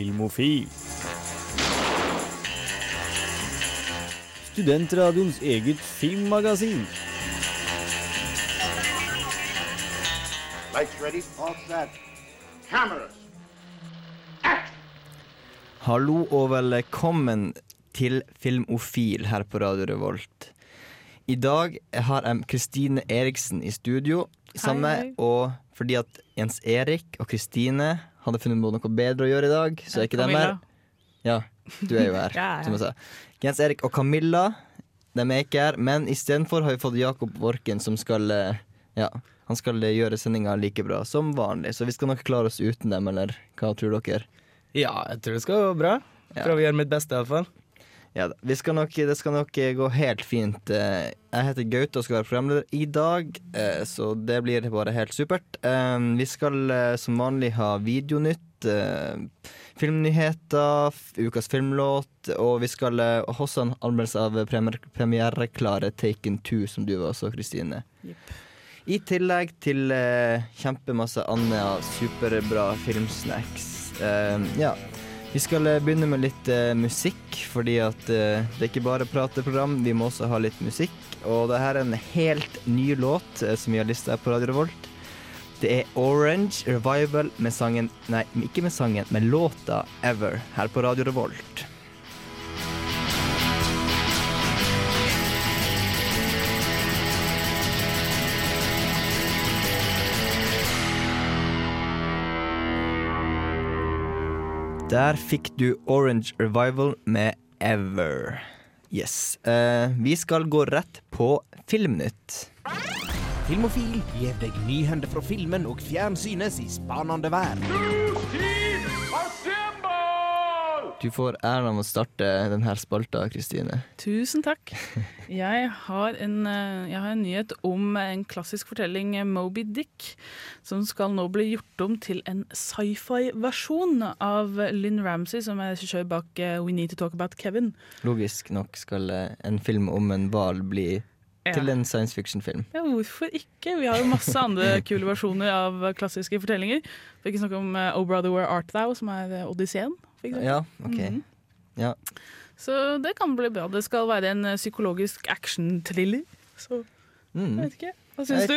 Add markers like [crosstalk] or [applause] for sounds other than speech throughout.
Filmofil. Studentradioens eget filmmagasin. Ready, all set. Cameras. Hallo og velkommen til Filmofil her på Radio Revolt. I dag har jeg Kristine Eriksen i studio sammen med og fordi at Jens Erik og Kristine hadde funnet på noe bedre å gjøre i dag, så er ikke de her. Ja, du er jo her, [laughs] Ja, ja. som jeg sa. Jens Erik og Camilla, de er ikke her, men istedenfor har vi fått Jakob Vorken, som skal eh, Ja, han skal eh, gjøre sendinga like bra som vanlig, så vi skal nok klare oss uten dem, eller hva tror dere? Ja, jeg tror det skal gå bra. Ja. Prøve å gjøre mitt beste, iallfall. Ja, da. vi skal nok, det skal nok gå helt fint. Eh, Jeg heter Gaute og skal være programleder i dag, eh, så det blir bare helt supert. Eh, Vi skal eh, som vanlig ha videonytt, eh, filmnyheter, ukas filmlåt, og vi skal eh, også ha en anmeldelse av premier- premiereklare Taken 2, som du var også, Kristine. I tillegg til eh, kjempemasse annet superbra filmsnacks. Eh, ja. Vi skal eh, begynne med litt uh, musikk, fordi at uh, det er ikke bare prateprogram, vi må også ha litt musikk. Og det her er en helt ny låt uh, som vi har lista på Radio Revolt. Det er Orange Revival med sangen Nei, ikke med sangen, med låta Ever her på Radio Revolt. Der fikk du Orange Revival med Ever. Yes. Eh, vi skal gå rett på Filmnytt. Filmofil gir deg nyhender fra filmen og fjernsynets i spanende vær. Du får æren av å starte denne spalta, Kristine. Tusen takk. Jeg har, en, eh, jeg har en nyhet om en klassisk fortelling, eh, Moby Dick, som skal nå bli gjort om til en sci-fi-versjon av Lynn Ramsey, som er regissør bak eh, We Need to Talk About Kevin. Logisk nok skal en film om en hval bli Ja. til en science fiction-film. Ja, hvorfor ikke? Vi har jo masse andre [laughs] kule versjoner av klassiske fortellinger. For ikke snakke om uh, Oh Brother Where Art Thou, som er eh, Odysseen. Ja, okay. OK. Mhm. Ja. Så det kan bli bra. Det skal være en eh, psykologisk action-thriller. Så jeg Mm. vet ikke. Hva syns du?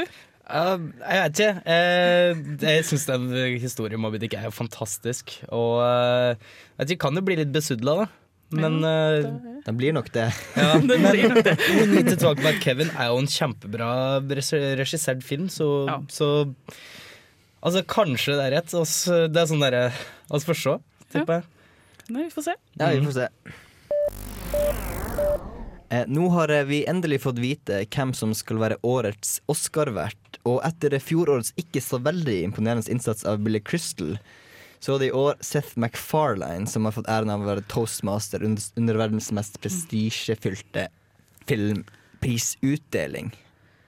Uh, jeg vet ikke. Uh, jeg syns den historien om Moby Dick er fantastisk. Og uh, jeg vet ikke, kan jo bli litt besudla, da. Men uh, Det blir nok det. [laughs] ja, det [laughs] We Need to Talk About Kevin er jo en kjempebra regissert film, så, Ja. så Altså, kanskje det er rett. Altså, det er sånn derre Vi oss få se, tipper jeg. Nei, vi får se. Ja, vi får se. Eh, nå har eh, vi endelig fått vite hvem som skal være årets Oscar-vert. Og etter fjorårets ikke så veldig imponerende innsats av Billy Crystal, så er det i år Seth MacFarlane som har fått æren av å være toastmaster under, under verdens mest prestisjefylte filmprisutdeling.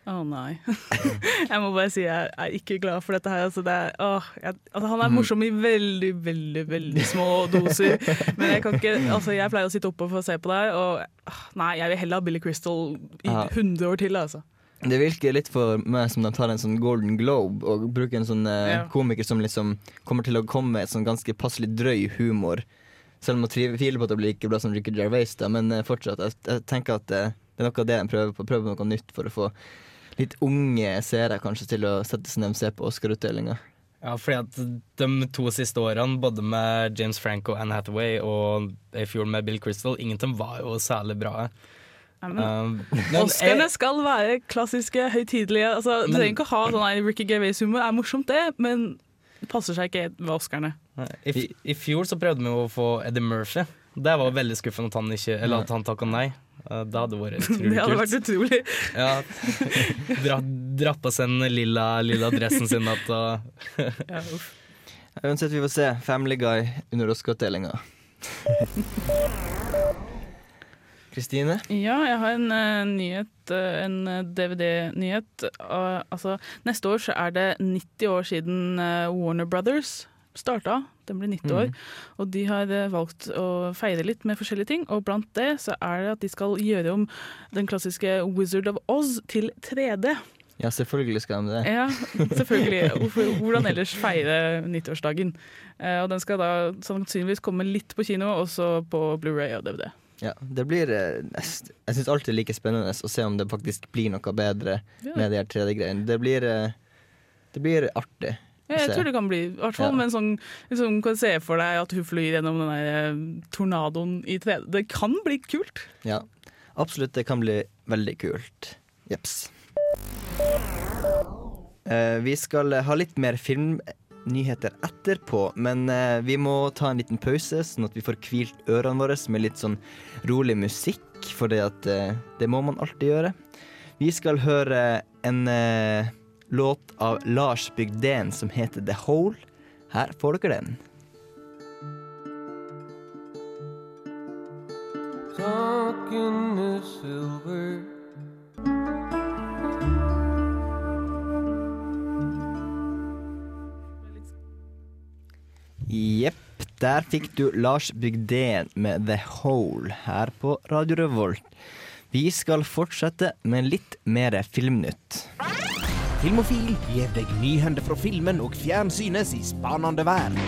Å nei. [laughs] jeg må bare si jeg er ikke glad for dette her. Altså, det er, åh, jeg, altså, han er morsom i veldig, veldig veldig små doser. Men jeg kan ikke Altså, jeg pleier å sitte oppe for å se på det her, og nei, jeg vil heller ha Billy Crystal i Ja. 100 år til, altså. Det virker litt for meg som de tar en sånn Golden Globe og bruker en sånn eh, Ja. komiker som liksom kommer til å komme med et sånn ganske passelig drøy humor. Selv om jeg tviler på at det blir like bra som Ricky Gervais, da, men eh, fortsatt. Jeg, jeg tenker at eh, det er noe av det de prøver på. Prøver noe nytt for å få litt unge seere kanskje til å sette seg ned og se på Oscar-utdelinga. Ja, fordi at de to siste årene, både med James Franco og Anne Hathaway og i fjor med Bill Crystal, ingen av dem var jo særlig bra. [laughs] Oscarene jeg- skal være klassiske, høytidelige. Altså, du Men- trenger ikke å ha sånn Ricky Gervais-humor, Det er morsomt det, men det passer seg ikke ved Oscarene. I, I fjor så prøvde vi å få Eddie Murphy. Det var veldig skuffende at han, ikke, eller at han takka nei. Uh, Det hadde vært [laughs] utrolig kult. Det hadde vært utrolig. [laughs] Ja. Dra, dratt på seg den lilla, lilla dressen sin at, og Ja, uff. Uansett, vi får se. Family Guy under Oscar-utdelinga. Kristine? Ja, jeg har en uh, nyhet, eh, en eh, DVD-nyhet. Uh, altså, neste år så er det 90 år siden uh, Warner Brothers starta. Den blir 90 år. Og de har valgt å feire litt med forskjellige ting. Og blant det så er det at de skal gjøre om den klassiske Wizard of Oz til 3D. Ja, selvfølgelig skal de det. Ja, selvfølgelig. Hvordan ellers feire 90-årsdagen? og den skal da sannsynligvis komme litt på kino, og så på Blu-ray og DVD. Ja, det blir eh, Jeg syns alltid like spennende å se om det faktisk blir noe bedre Ja. med de her 3D-greiene. Det blir eh, Det blir artig. Ja, jeg tror det kan bli, i hvert fall Ja. med en sånn liksom, Kan se for deg at hun flyr gjennom den eh, tornadoen i 3D. Det kan bli kult. Ja, absolutt. Det kan bli veldig kult. Jepps. Eh, vi skal ha litt mer filmnyheter etterpå, men eh, vi må ta en liten pause, sånn at vi får hvilt ørene våre med litt sånn rolig musikk, for det, eh, må man alltid gjøre. Vi skal høre en eh, låt av Lars Bygden som heter The Hole. Her får dere den. Jepp, der fikk du Lars Bygden med The Hole her på Radio Revolt. Vi skal fortsette med litt mer filmnytt. Filmofil gir deg nyhender fra filmen og fjernsynets i spanende verden.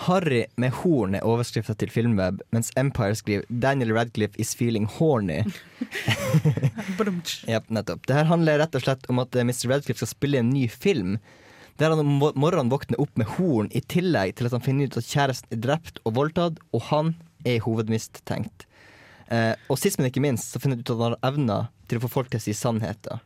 Harry med horn er overskrifta til Filmweb, mens Empire skriver 'Daniel Radcliffe is feeling horny'. [laughs] Ja, nettopp. Det her handler rett og slett om at eh, Mr. Radcliffe skal spille en ny film. Der han om mo- morgenen våkner opp med horn, i tillegg til at han finner ut at kjæresten er drept og voldtatt, og han er hovedmistenkt. Eh, og sist, men ikke minst, så finner han ut at han har evner til å få folk til å si sannheter.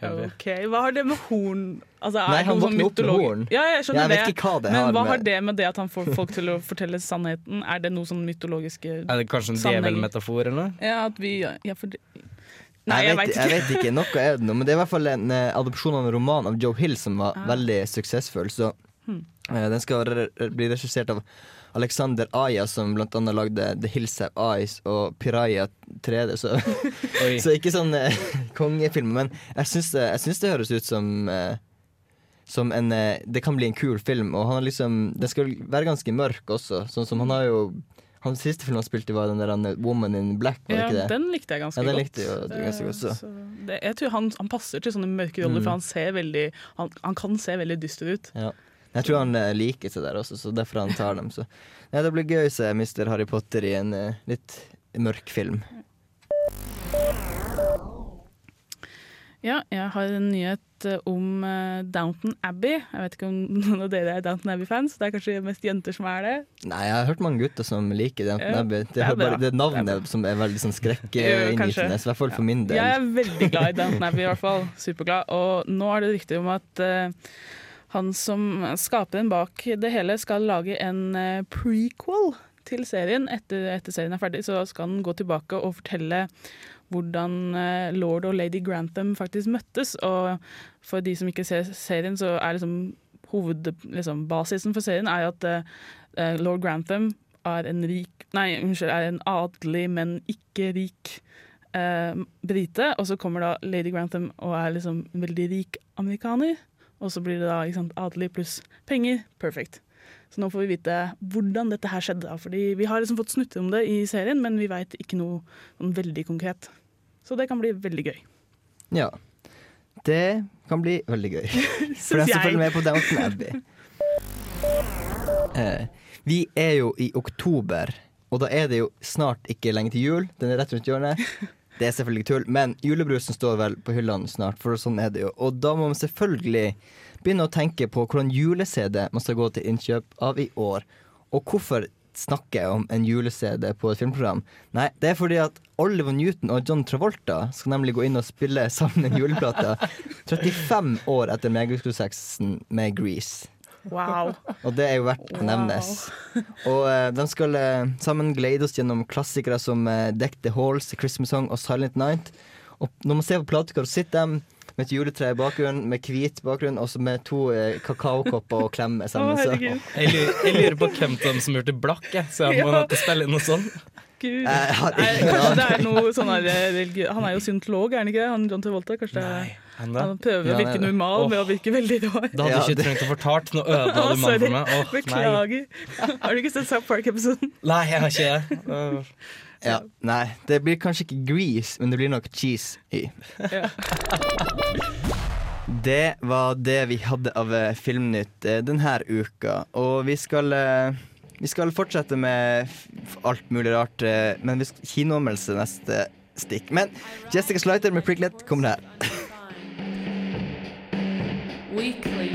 Ok, Hva har det med horn altså, er Nei, han sånn våkner opp med horn. Ja, jeg skjønner Jeg vet det. ikke hva det Men har hva med- har det med det at han får folk til å [laughs] fortelle sannheten? Er det noe sånn mytologiske Er det kanskje en djevelmetafor eller? Ja, at vi ja, for det... Nei, jeg, vet, jeg vet ikke. Noe er det nå. Men det er i hvert fall en eh, adopsjon av en roman av Joe Hill som var Ah. veldig suksessfull. Så Hmm. eh, den skal bli regissert av Alexander Aya, som blant annet lagde The Hills Have Eyes og Piraya 3D. Så, [laughs] [laughs] så ikke sånn eh, [laughs] kongefilm. Men jeg syns jeg syns det høres ut som eh, som en eh, Det kan bli en kul film. Og han har liksom Den skal være ganske mørk også. Sånn som han har jo Han siste filmen han spilte, var den der Woman in Black, var det Ja, ikke det? den likte jeg ganske Ja, den likte jeg godt. ganske godt, så. Så det, jeg tror han, han passer til sånne mørke roller, Mm. for han ser veldig han, han kan se veldig dyster ut. Ja. Jeg tror han eh, liker seg der også, så derfor han tar dem. Så. Ja, det blir gøy å se Mr. Harry Potter i en uh, litt mørk film. Ja, jeg har en nyhet eh, om eh, Downton Abbey. Jeg vet ikke om [laughs] noen av dere er Downton Abbey-fans. Det er kanskje mest jenter som er det. Nei, jeg har hørt mange gutter som liker Downton Ja, Abbey. Det, det er bare, det er Det navnet er som er veldig sånn Jo, skrekkinngytende, i hvert fall for min del. Jeg er veldig glad i Downton Abbey, i hvert fall. Superglad. Og nå er det rykter om at uh, han som skaper den bak det hele, skal lage en uh, prequel til serien. Etter, etter serien er ferdig, så skal han gå tilbake og fortelle hvordan eh, lord og lady Grantham faktisk møttes. Og for de som ikke ser serien, så er liksom hovedbasisen liksom, for serien er at uh, lord Grantham er en rik Nei, unnskyld, er en adelig, men ikke rik uh, brite. Og så kommer da Lady Grantham og er liksom en veldig rik amerikaner. Og så blir det da sant, adelig pluss penger. Perfect. Så nå får vi vite hvordan dette her skjedde. Fordi vi har liksom fått snutter om det i serien, men vi veit ikke noe sånn veldig konkret. Så det kan bli veldig gøy. Ja. Det kan bli veldig gøy. [laughs] For den som følger med på Downton Abbey. [laughs] Eh, vi er jo i oktober, og da er det jo snart ikke lenge til jul. Den er rett rundt hjørnet. Det er selvfølgelig tull, men julebrusen står vel på hyllene snart, for sånn er det jo. Og da må man selvfølgelig begynne å tenke på hvordan jule-CD man skal gå til innkjøp av i år. Og hvorfor snakker om en jule-CD på et filmprogram? Nei, det er fordi at Oliver Newton og John Travolta skal nemlig gå inn og spille sammen en juleplate [laughs] 35 år etter megasuksessen med Grease. Wow. Og det er jo verdt å nevnes. Og uh, de skal uh, sammen glede oss gjennom klassikere som uh, Deck the Halls, Christmas Song og Silent Night. Og når man ser på platecover, så sitter de med et juletre i bakgrunnen, med hvit bakgrunn, og så med to eh, kakaokopper og klem sammen. så. Jeg lurer, jeg lurer på hvem av dem som gjorde blakk, jeg, så jeg må Ja. nødt spille inn noe sånt. Gud. Jeg kanskje det er noe sånn her religi- Han er jo syntolog, er han ikke det? Han John Travolta? Kanskje er, Han han prøver å virke nei, nei. normal Åh. med å virke veldig rar. Da hadde du ikke trengt å fortalt. Nå ødela du mannen for meg. Nei. Beklager. Har du ikke sett South Park-episoden? nei, jeg har ikke [laughs] det. Ja, nei, det blir kanskje ikke grease, men det blir nok cheese i. [laughs] Det var det vi hadde av eh, Filmnytt eh, denne uka. Og vi skal, eh, vi skal fortsette med alt mulig rart, men vi skal kinoanmeldelse neste stikk. Men Jessica Slater med Pricklet kommer her. Weekly.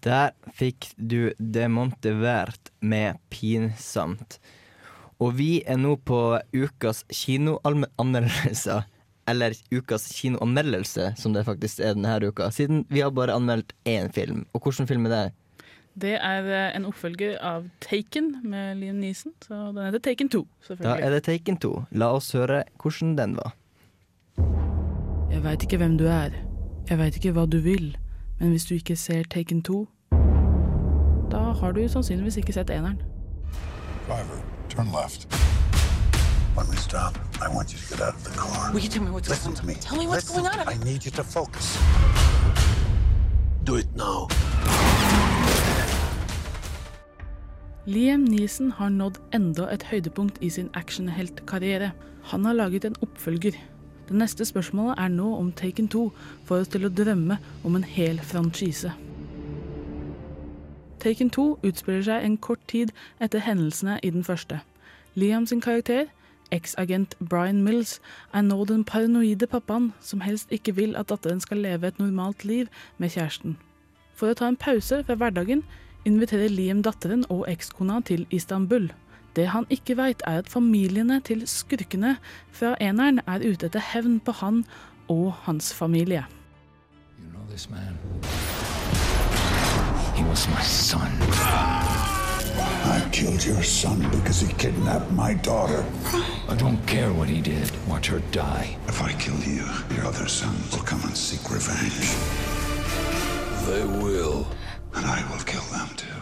Der fikk du Det Monte Vert med Pinsamt. Og vi er nå på ukas kinoanmeldelser. Eller ukas kinoanmeldelse, som det faktisk er denne uka. Siden vi har bare anmeldt én film. Og hvilken film er det? Det er eh, en oppfølger av Taken med Liam Neeson. Så den heter Taken 2, Da er det Taken 2. La oss høre hvordan den var. Jeg veit ikke hvem du er. Jeg veit ikke hva du vil. Men hvis du ikke ser Taken 2, da har du sannsynligvis ikke sett eneren. Driver, turn left. When we stop, I want you to get out of the car. Will you tell me what's Listen going to me. Tell me what's Listen. going on. I need you to focus. Do it now. Liam Neeson har nådd enda et høydepunkt i sin actionheltkarriere. Han har laget en oppfølger. Det neste spørsmålet er nå om Taken 2 får oss til å drømme om en hel franchise. Taken 2 utspiller seg en kort tid etter hendelsene i den første. Liam sin karakter, eksagent Brian Mills, er nå den paranoide pappaen som helst ikke vil at datteren skal leve et normalt liv med kjæresten. For å ta en pause fra hverdagen inviterer Liam datteren og ekskona til Istanbul. Det han ikke veit, er at familiene til skurkene fra eneren er ute etter hevn på han og hans familie. You know this man? He was my son. I killed your son because he kidnapped my daughter. I don't care what he did. Watch her die. If I kill you, your other sons will come and seek revenge. They will. And I will kill them too.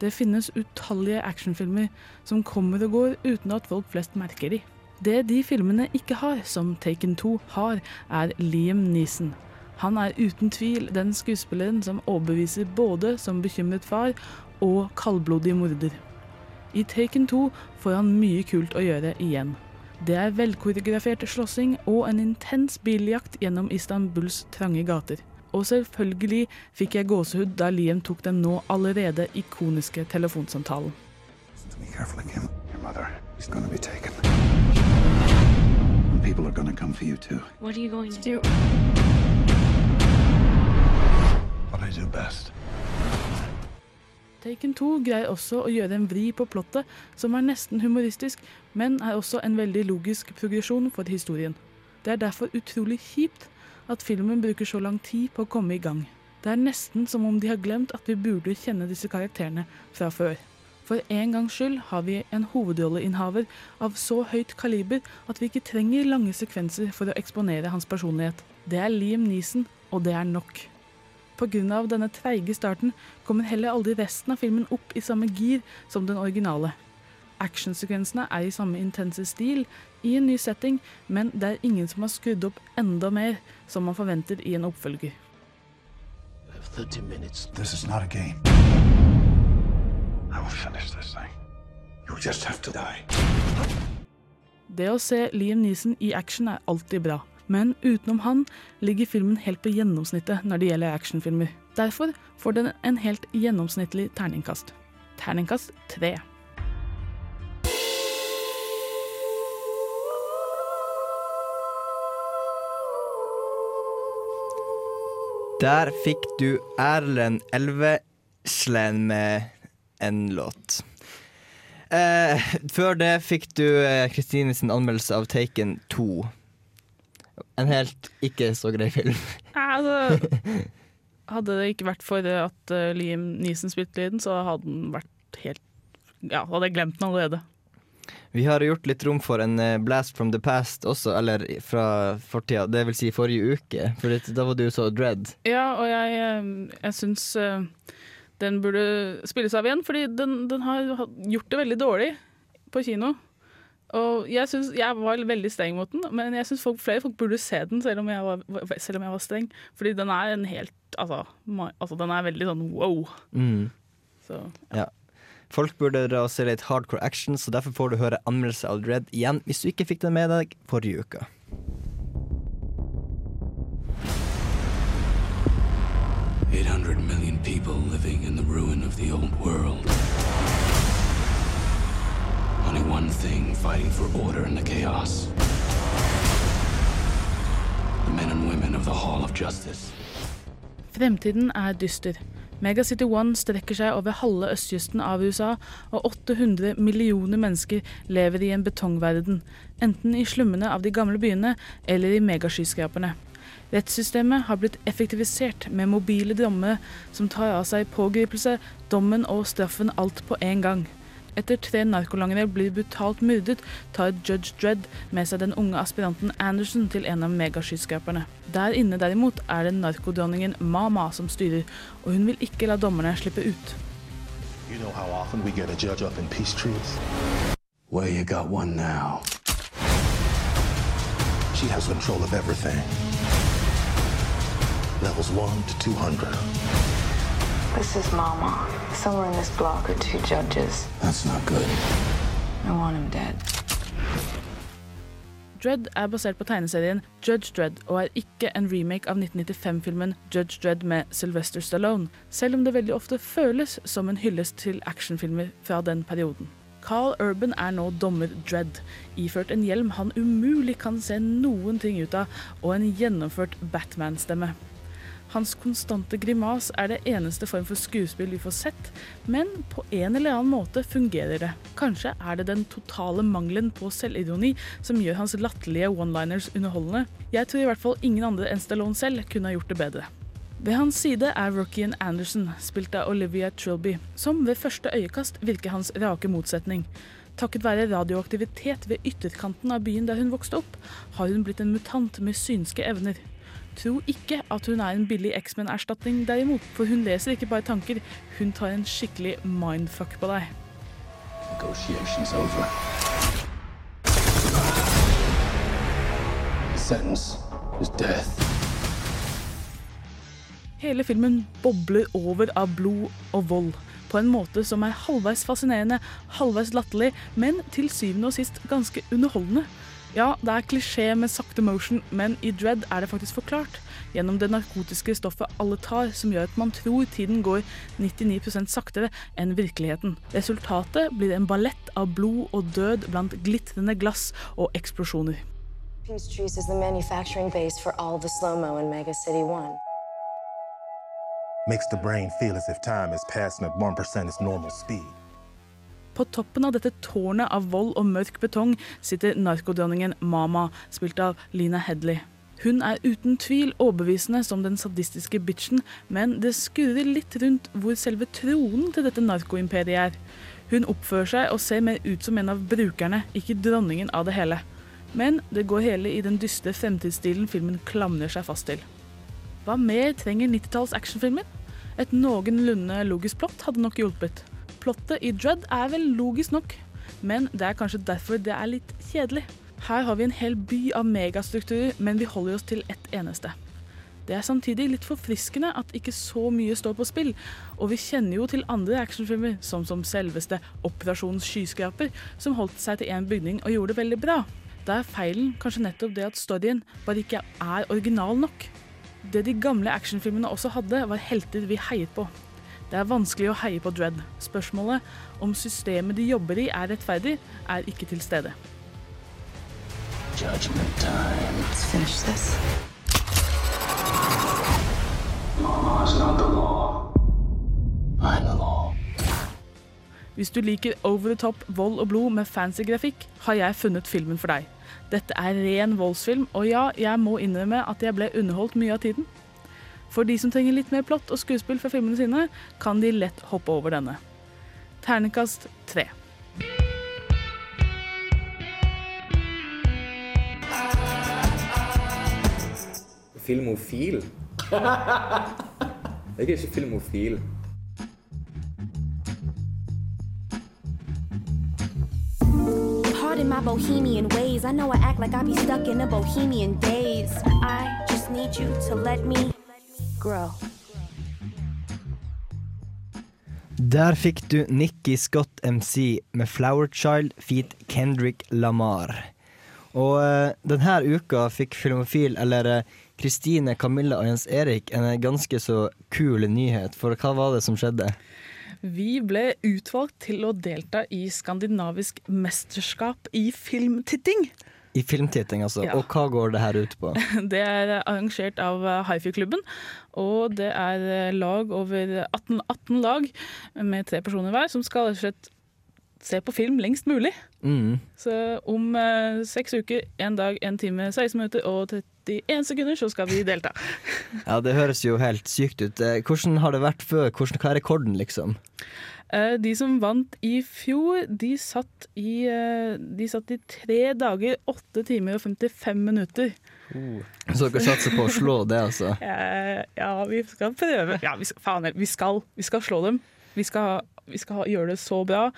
Det finnes utallige actionfilmer som kommer og går uten at folk flest merker de. Det de filmene ikke har, som Taken 2 har, er Liam Neeson. Han er uten tvil den skuespilleren som overbeviser både som bekymret far og kaldblodig morder. I Taken 2 får han mye kult å gjøre igjen. Det er velkoreografert slåssing og en intens biljakt gjennom Istanbuls trange gater. Og selvfølgelig fikk jeg gåsehud da Liam tok den nå allerede ikoniske telefonsamtalen. Taken 2 greier også å gjøre en vri på plottet som er nesten humoristisk, men er også en veldig logisk progresjon for historien. Det er derfor utrolig kjipt at filmen bruker så lang tid på å komme i gang. Det er nesten som om de har glemt at vi burde kjenne disse karakterene fra før. For en gangs skyld har vi en hovedrolleinnehaver av så høyt kaliber at vi ikke trenger lange sekvenser for å eksponere hans personlighet. Det er Liam Neeson, og det er nok. Pga. denne treige starten kommer heller aldri resten av filmen opp i samme gir som den originale. Actionsekvensene er i samme intense stil, i en ny setting, men det er ingen som har skrudd opp enda mer, som man forventer i en oppfølger. This is not a game. I will finish this thing. You just have to die. Det å se Liam Neeson i action er alltid bra, men utenom han ligger filmen helt på gjennomsnittet når det gjelder actionfilmer. Derfor får den en helt gjennomsnittlig terningkast. Terningkast tre. Der fikk du Erlend Elveslen med en låt. Eh, før det fikk du eh, Kristine sin anmeldelse av Taken 2. En helt ikke så grei film. Altså, [laughs] hadde det ikke vært for at eh, Liam Neeson spilte lyden, så hadde den vært helt Ja, hadde jeg glemt den allerede. Vi har gjort litt rom for en eh, blast from the past også, eller fra fortida. Det vil si forrige uke, for da var du så dread. Ja, og jeg, eh, jeg syns eh, den burde spilles av igjen, fordi den, den har gjort det veldig dårlig på kino. Og jeg, synes, jeg var veldig streng mot den, men jeg syns flere folk burde se den, selv om, var, selv om jeg var streng. Fordi den er en helt Altså, altså den er veldig sånn wow. Mm. Så Ja. Folk burde dra og se litt hardcore action, så derfor får du høre anmeldelse av Dread igjen hvis du ikke fikk den med deg forrige uke. People living in the ruin of the old world. Only one thing fighting for order in the chaos. The men and women of the Hall of Justice. Fremtiden er dyster. Megacity One strekker seg over halve østkysten av USA, og 800 millioner mennesker lever i en betongverden, enten i slummene av de gamle byene eller i megaskyskraperne. Rettssystemet har blitt effektivisert med mobile dommer som tar av seg pågripelse, dommen og straffen alt på en gang. Etter tre narkolangere blir brutalt myrdet, tar Judge Dredd med seg den unge aspiranten Anderson til en av megaskyskaperne. Der inne derimot er det narkodronningen Mama som styrer, og hun vil ikke la dommerne slippe ut. You know how often we get a judge up in peace trees? Well, you got one now. She has control of everything. Levels 1 to 200. This is Mama. Somewhere in this block are two judges. That's not good. I want him dead. Dredd er basert på tegneserien Judge Dredd og er ikke en remake av 1995-filmen Judge Dredd med Sylvester Stallone, selv om det veldig ofte føles som en hyllest til actionfilmer fra den perioden. Carl Urban er nå dommer Dredd, iført en hjelm han umulig kan se noen ting ut av, og en gjennomført Batman-stemme. Hans konstante grimas er det eneste form for skuespill vi får sett, men på en eller annen måte fungerer det. Kanskje er det den totale mangelen på selvironi som gjør hans latterlige one-liners underholdende. Jeg tror i hvert fall ingen andre enn Stallone selv kunne ha gjort det bedre. Ved hans side er rookien Anderson, spilt av Olivia Trilby, som ved første øyekast virker hans rake motsetning. Takket være radioaktivitet ved ytterkanten av byen der hun vokste opp, har hun blitt en mutant med synske evner. Tro ikke at hun er en billig X-Men-erstatning derimot, for hun leser ikke bare tanker, hun tar en skikkelig mindfuck på deg. Hele filmen bobler over av blod og vold, på en måte som er halvveis fascinerende, halvveis latterlig, men til syvende og sist ganske underholdende. Ja, det er klisjé med sakte motion, men i Dread er det faktisk forklart. Gjennom det narkotiske stoffet alle tar, som gjør at man tror tiden går 99% saktere enn virkeligheten. Resultatet blir en ballett av blod og død blant glitrende glass og eksplosjoner. Peace Trees is the manufacturing base for all the slow-mo in Mega City 1. Makes the brain feel as if time is passing at 1% its normal speed. På toppen av dette tårnet av vold og mørk betong sitter narkodronningen Mama, spilt av Lina Hedley. Hun er uten tvil overbevisende som den sadistiske bitchen, men det skurrer litt rundt hvor selve tronen til dette narkoimperiet er. Hun oppfører seg og ser mer ut som en av brukerne, ikke dronningen av det hele. Men det går hele i den dystre fremtidsstilen filmen klamrer seg fast til. Hva mer trenger 90-talls actionfilmer? Et noenlunde logisk plott hadde nok hjulpet. Plottet i Dread er vel logisk nok, men det er kanskje derfor det er litt kjedelig. Her har vi en hel by av megastrukturer, men vi holder oss til ett eneste. Det er samtidig litt forfriskende at ikke så mye står på spill, og vi kjenner jo til andre actionfilmer, som som selveste Operasjon skyskraper, som holdt seg til én bygning og gjorde det veldig bra. Da er feilen kanskje nettopp det at storyen bare ikke er original nok. Det de gamle actionfilmene også hadde, var helter vi heiet på. Det er vanskelig å heie på Dread. Spørsmålet om systemet de jobber i er rettferdig, er ikke til stede. Judgment time. Let's finish this. Mama not the law. I'm the law. Hvis du liker over the top vold og blod med fancy grafikk, har jeg funnet filmen for deg. Dette er ren voldsfilm, og ja, jeg må innrømme at jeg ble underholdt mye av tiden. For de som trenger litt mer plott og skuespill fra filmene sine, kan de lett hoppe over denne. Ternekast tre. Filmofil? [laughs] Jeg er ikke filmofil. In my bohemian ways. I know I act like I be stuck in a bohemian days. I just need you to let me grow. Der fikk du Nikki Scott MC med Flower Child feat Kendrick Lamar. Og eh, denne uka fikk Filmofil, eller eh, Kristine, Camilla og Jens Erik, en eh, ganske så kul nyhet. For hva var det som skjedde? Vi ble utvalgt til å delta i skandinavisk mesterskap i filmtitting. I filmtitting, altså. Ja. Og hva går det her ut på? [laughs] Det er arrangert av Hifi-klubben, og det er lag over 18, 18 lag med tre personer hver, som skal rett og slett se på film lengst mulig. Mm. Så om eh, seks uker, én dag, én time, 16 minutter og 31 sekunder, så skal vi delta. Ja, det høres jo helt sykt ut. Eh, Hvordan har det vært før? Hvordan, hva er rekorden, liksom? Eh, De som vant i fjor, de satt i, eh, de satt i tre dager, åtte timer og 55 minutter. Så dere satser på å slå det, altså? [laughs] Eh, Ja, vi skal prøve. Ja, vi skal, faen, vi skal, vi skal slå dem. Vi skal, vi skal gjøre det så bra.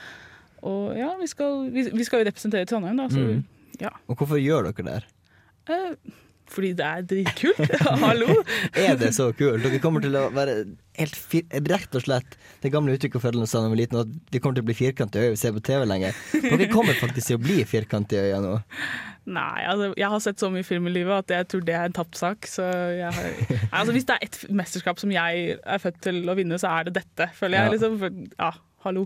Og ja, vi skal, vi, skal jo representere Trondheim, da. Så, Mm. ja. Og hvorfor gjør dere det? her? Eh, fordi det er dritkult. [laughs] Hallo! [laughs] Er det så kult? Dere kommer til å være helt fir rett og slett det gamle uttrykket foreldrene sa da vi var liten, at de kommer til å bli firkantige øyet vi ser på TV lenger. Dere kommer faktisk til å bli firkantige øyet nå. [laughs] Nei, altså, jeg har sett så mye film i livet at jeg tror det er en tapt sak. Har, altså, hvis det er ett mesterskap som jeg er født til å vinne, så er det dette, føler jeg. Ja. Liksom. For, ja, hallo.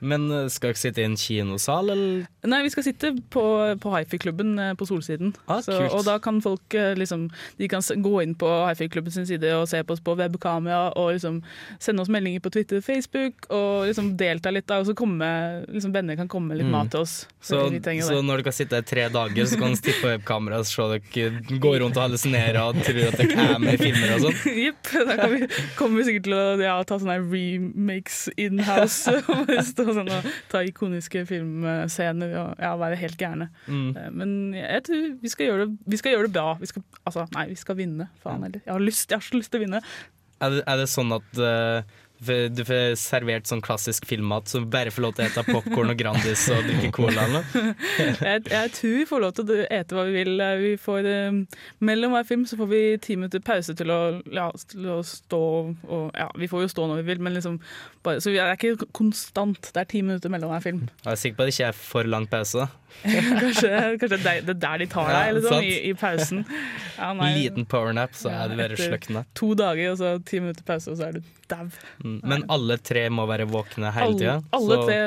Men eh, skal dere sitte i en kinosal, eller? Nei, vi skal sitte på, på hifi-klubben eh, på Solsiden. Ah, så, og da kan folk eh, liksom De kan gå inn på hifi-klubben sin side og se på oss på webkamera og liksom sende oss meldinger på Twitter og Facebook og liksom delta litt. da Og så komme, liksom venner kan komme litt Mm. mat til oss. Så, så når dere sitter i tre dager, så kan dere stikke på webkamera og se dere gå rundt og hallusinere og tro at dere er med i filmer og sånn? [laughs] Jepp. Da kan vi, kommer vi sikkert til å ja, ta sånne remakes in-house. [laughs] og [laughs] sånn og ta ikoniske filmscener og ja, være helt gærne. Mm. Eh, Men jeg tror vi skal gjøre det, vi skal gjøre det bra. Vi skal, altså, nei, vi skal vinne. Faen heller. Jeg jeg har så lyst til å vinne. Er det, er det sånn at f- du får servert sånn klassisk filmmat, så bare får lov til å ete popkorn og Grandis og drikke cola? [laughs] Jeg, jeg tror vi får lov til å ete hva vi vil. Vi får, eh, mellom hver film så får vi ti minutter pause til å, ja, til å stå og Ja, vi får jo stå når vi vil, men liksom bare, Så vi er ikke konstant. Det er ti minutter mellom hver film. Jeg er sikker på at det ikke er for lang pause. da. [laughs] kanskje kanskje det, det er der de tar Ja, deg, liksom, sant. i, i pausen. Ja, nei. Liten powernap, så er det bare Etter. To dager, og så ti minutter pause, og så er du dau. Mm. Men alle tre må være våkne hele tida. Alle, alle tre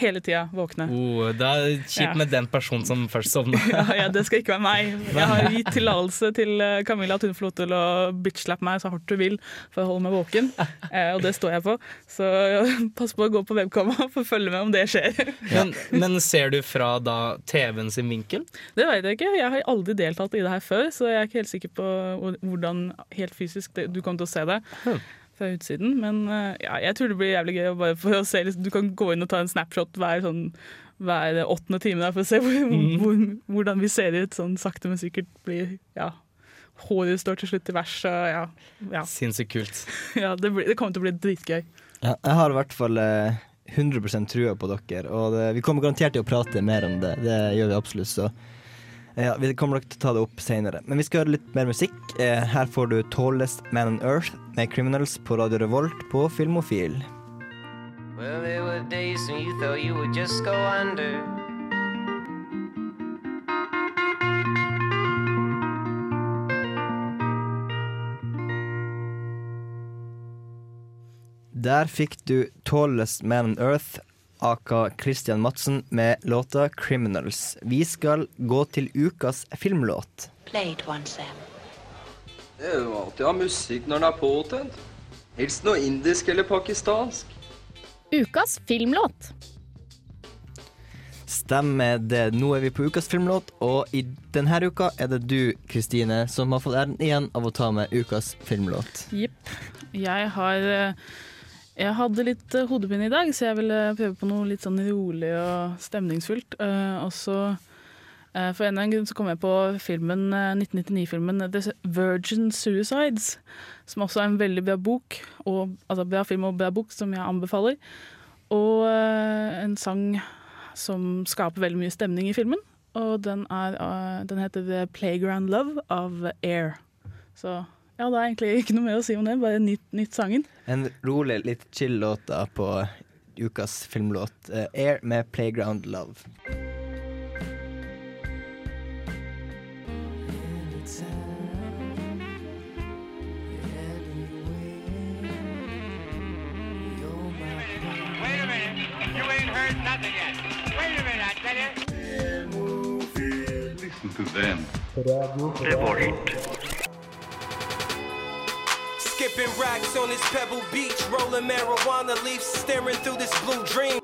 hele tida våkne. Oh, det er kjipt Ja. med den personen som først sovner. [laughs] Ja, ja, det skal ikke være meg. Jeg har gitt tillatelse til eh, Camilla at hun får lov til å bitchlappe meg så hardt hun vil for å holde meg våken, [laughs] eh, og det står jeg på. Så ja, [laughs] pass på å gå på webkamera å følge med om det skjer. Men, men ser du fra da TV-en sin vinkel? Det vet jeg ikke. Jeg har aldri deltatt i det her før, så jeg er ikke helt sikker på hvordan helt fysisk det, du kommer til å se det. Fra utsiden, Men eh, ja, jeg tror det blir jævlig gøy. å Bare for å se, liksom, du kan gå inn og ta en snapshot hver, sånn, hver åttende time der, for å se hvor, mm. [laughs] hvor, hvordan vi ser ut. Sånn sakte, men sikkert blir ja, Håret står til slutt i vers. Ja, ja. Sinnssykt kult. [laughs] ja det, blir, det kommer til å bli dritgøy. Ja, jeg har i hvert fall eh, 100% trua på dere, og det, vi kommer garantert til å prate mer om det. Det gjør vi absolutt, så eh, ja, Vi kommer nok til å ta det opp senere. Men vi skal høre litt mer musikk. Eh, her får du 'Tallest Man on Earth' med 'Criminals' på Radio Revolt på Filmofil. Well, there were days when you thought you would just go under. Der fikk du 'Tallest Man on Earth' aka Christian Madsen med låta 'Criminals'. Vi skal gå til ukas filmlåt. Play it once, Sam. Det er jo alltid å ha musikk når den er påtent. Helst noe indisk eller pakistansk. Ukas filmlåt. Stemmer det. Nå er vi på ukas filmlåt, og i denne uka er det du, Kristine, som har fått æren igjen av å ta med ukas filmlåt. Jepp. Jeg har eh, Jeg hadde litt eh, hodepine i dag, så jeg ville prøve på noe litt sånn rolig og stemningsfullt. Uh, og så uh, for en eller annen grunn så kom jeg på filmen, uh, 1999-filmen The Virgin Suicides, som også er en veldig bra bok, og, altså bra film og bra bok, som jeg anbefaler. Og en sang som skaper veldig mye stemning i filmen. Og den, er, den heter The Playground Love av Air. Så ja, det er egentlig ikke noe mer å si om det, bare nytt, nytt sangen. En rolig, litt chill låt på ukas filmlåt. uh, Air med 'Playground Love'. Wait a minute. Skipping racks on this pebble beach, rolling marijuana leaves, staring through this blue dream.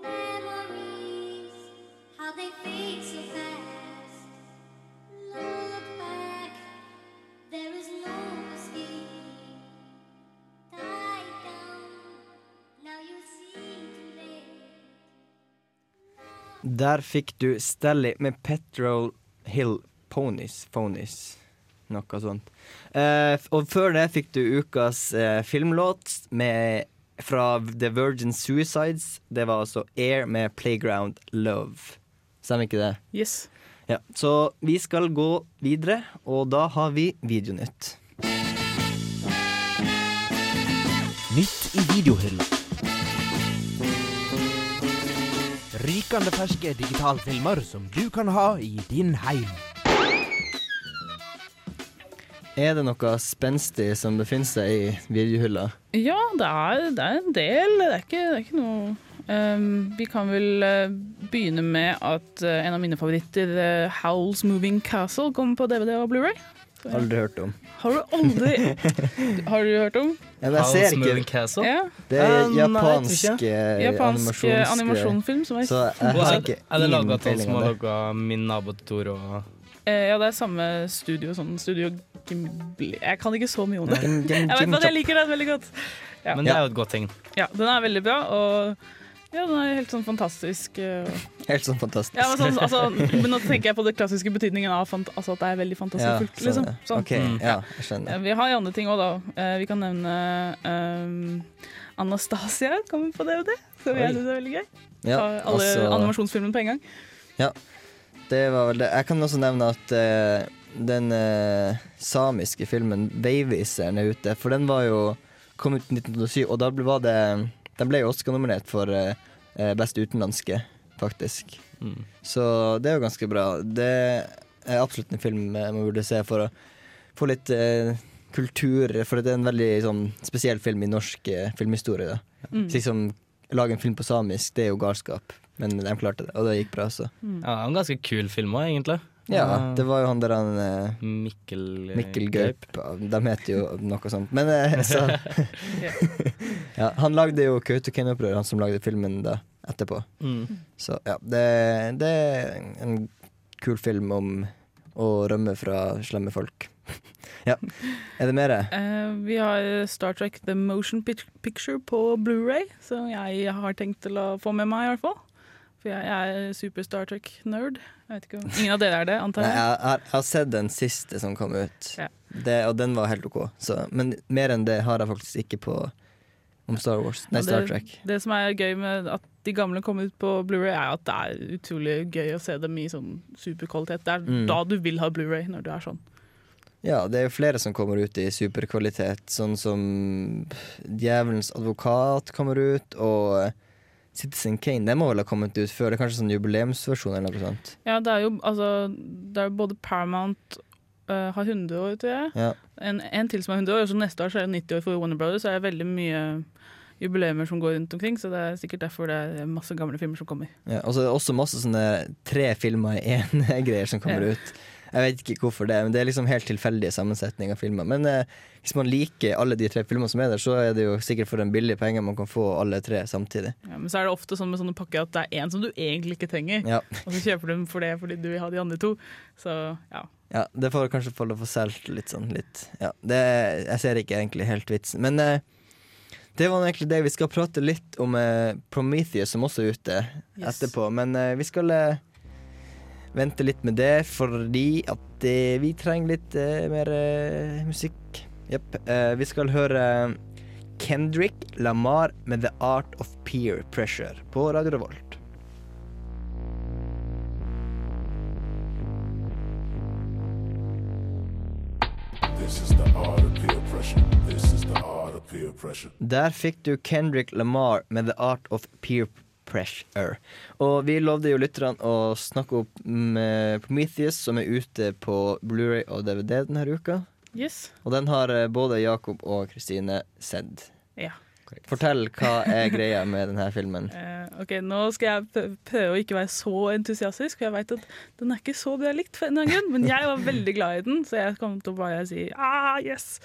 How they fade so fast. Look back, there is no escape. Die down, now you see too. Der fikk du Stelly med Petrol Hill Ponies. Ponies. Noe sånt. Eh, og før det fikk du ukas eh, filmlåt med, fra The Virgin Suicides. Det var altså Air med Playground Love. Stemmer ikke det? Yes. Ja, Så vi skal gå videre, og da har vi Videonytt. Nytt i videohylla. Rykende ferske digitalfilmer som du kan ha i din heim. Er det noe spenstig som befinner seg i videohylla? Ja, det er, det er en del. Det er ikke, det er ikke noe um, Vi kan vel eh, begynne med at eh, en av mine favoritter, uh, Howl's Moving Castle, kommer på DVD og Blu-ray. Har du Aldri hørt om. Har du aldri [laughs] Har du hørt om? Ja, Howl's Moving Castle? Ja. Det er Eh, tror japansk uh, eh, Japansk eh, animasjonsfilm som er Så jeg har ikke er det laga av han som har laga Min nabo Totoro? Eh, Ja, det er samme studio. Sånn studio Ghibli. Jeg kan ikke så mye om det. [laughs] Jeg vet at jeg liker den veldig godt. Ja. Men det er jo et godt tegn. Ja, den er veldig bra, og ja, den er helt sånn fantastisk. eh, Helt sånn fantastisk. Ja, men, sånn, altså, men nå tenker jeg på den klassiske betydningen av fant altså at det er veldig fantasifullt. Ja, liksom. sånn, okay, ja, jeg skjønner. Vi har andre ting òg, da. Eh, Vi kan nevne um, Anastasia kommer på DVD, som jeg syns er veldig gøy. Ja, alle altså- animasjonsfilmene på en gang. Ja, det var vel det. Jeg kan også nevne at eh, den eh, samiske filmen 'Veiviseren' er ute. For den var jo kom ut i 1907, og da ble, var det Den ble jo Oscar-nominert for eh, best utenlandske, faktisk. Mm. Så det er jo ganske bra. Det er absolutt en film eh, man burde se for å få litt eh, kultur. For det er en veldig sånn, spesiell film i norsk eh, filmhistorie. Da. Mm. Slik som lage en film på samisk, det er jo galskap. Men de klarte det, og det gikk bra. Så. Ja, en ganske kul film òg, egentlig. Ja, det var jo han der han eh, Mikkel, eh, Mikkel Gaup. De heter jo noe sånt. Men eh, [laughs] så [laughs] ja, Han lagde jo Kautokeino-opprøret, han som lagde filmen da etterpå. Mm. Så ja, det, det er en kul film om å rømme fra slemme folk. [laughs] ja. Er det mer? Uh, vi har Star Trek The Motion Picture på Blu-ray, som jeg har tenkt til å få med meg, i hvert fall. For jeg, jeg er super Star Trek-nerd. Jeg Ingen av dere er det, antar Nei, jeg, jeg? har, jeg har sett den siste som kom ut, Ja. det, og den var helt OK. Så, men mer enn det har jeg faktisk ikke på om Star Wars. Nei, Og Star Trek. Det som er gøy med at de gamle kom ut på Blu-ray, er at det er utrolig gøy å se dem i sånn superkvalitet. Det er Mm. da du vil ha Blu-ray, når du er sånn. Ja, det er jo flere som kommer ut i superkvalitet, sånn som Djevelens advokat kommer ut, og Citizen Kane. Den må vel ha kommet ut før? Det er kanskje sånn jubileumsversjon eller noe sånt? Ja, det er jo altså Det er både Paramount uh, har 100 år, tror jeg. Ja. En, en til som er 100 år, og så neste år så er det 90 år for Warner Brothers. Så er det veldig mye jubileumer som går rundt omkring, så det er sikkert derfor det er masse gamle filmer som kommer. Ja, og så er det også masse sånne tre filmer i én [laughs] greier som kommer Ja. ut. Jeg vet ikke hvorfor det, men det er liksom helt tilfeldig sammensetning av filmer. Men eh, hvis man liker alle de tre filmene som er der, så er det jo sikkert for en billig penge man kan få alle tre samtidig. Ja, men så er det ofte sånn med sånne pakker at det er en som du egentlig ikke trenger, Ja. og så kjøper du den for det fordi du vil ha de andre to. Så ja. Ja, det får kanskje få lov å få solgt litt sånn litt. Ja, det, jeg ser ikke egentlig helt vitsen. Men eh, det var egentlig det. Vi skal prate litt om eh, Prometheus, som også er ute Yes. etterpå. Men eh, vi skal eh, vente litt med det, fordi at eh, vi trenger litt eh, mer eh, musikk. Jepp. Eh, vi skal høre Kendrick Lamar med 'The Art of Peer Pressure' på Radio Revolt. Der fikk du Kendrick Lamar med 'The Art of Peer Pressure'. Og vi lovde jo lytterne å snakke opp med Prometheus, som er ute på Blu-ray og DVD denne uka. Yes. Og den har eh, både Jakob og Kristine sett. Ja. Fortell hva er [laughs] greia med denne filmen. Uh, ok, Nå skal jeg prøve å ikke være så entusiastisk, for jeg vet at den er ikke så bra likt, for en eller annen grunn, men jeg var veldig glad i den, så jeg kom til å bare si ah, yes!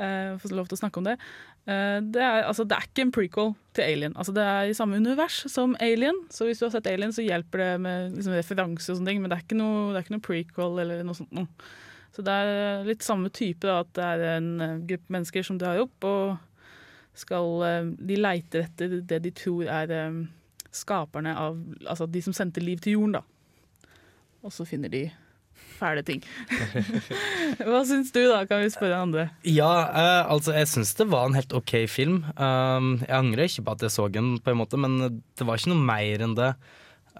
Uh, Få lov til å snakke om det. Eh, det, er, altså, det er ikke en prequel til Alien. Altså, det er i samme univers som Alien, så hvis du har sett Alien, så hjelper det med liksom, referanser og sånne ting, men det er ikke noe, prequel eller noe sånt. noe. Så det er litt samme type, da, at det er en eh, gruppe mennesker som drar opp og skal eh, De leiter etter det de tror er eh, skaperne av Altså de som sendte liv til jorden, da. Og så finner de fæle ting. [laughs] Hva syns du, da? Kan vi spørre andre? Ja, eh, altså jeg syns det var en helt OK film. Um, jeg angrer ikke på at jeg så den, på en måte, men det var ikke noe mer enn det.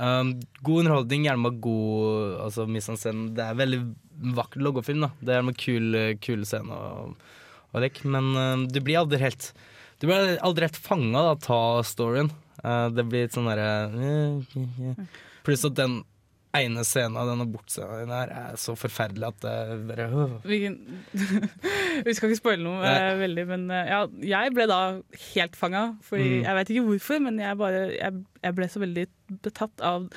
Um, god underholdning, gjerne med god altså, mise. Det er veldig vakker logofilm. da Det er med kul, kul scene og, og lek, Men uh, du blir aldri helt Du blir aldri helt fanga av storyen. Uh, det blir litt sånn derre Pluss at den ene scenen av denne abortscenen her er så forferdelig at det bare øh. Hvilken [laughs] Vi skal ikke spoile noe Nei. veldig, men eh, ja, jeg ble da helt fanga. Fordi Mm. Jeg vet ikke hvorfor, men jeg, bare, jeg, jeg ble så veldig betatt av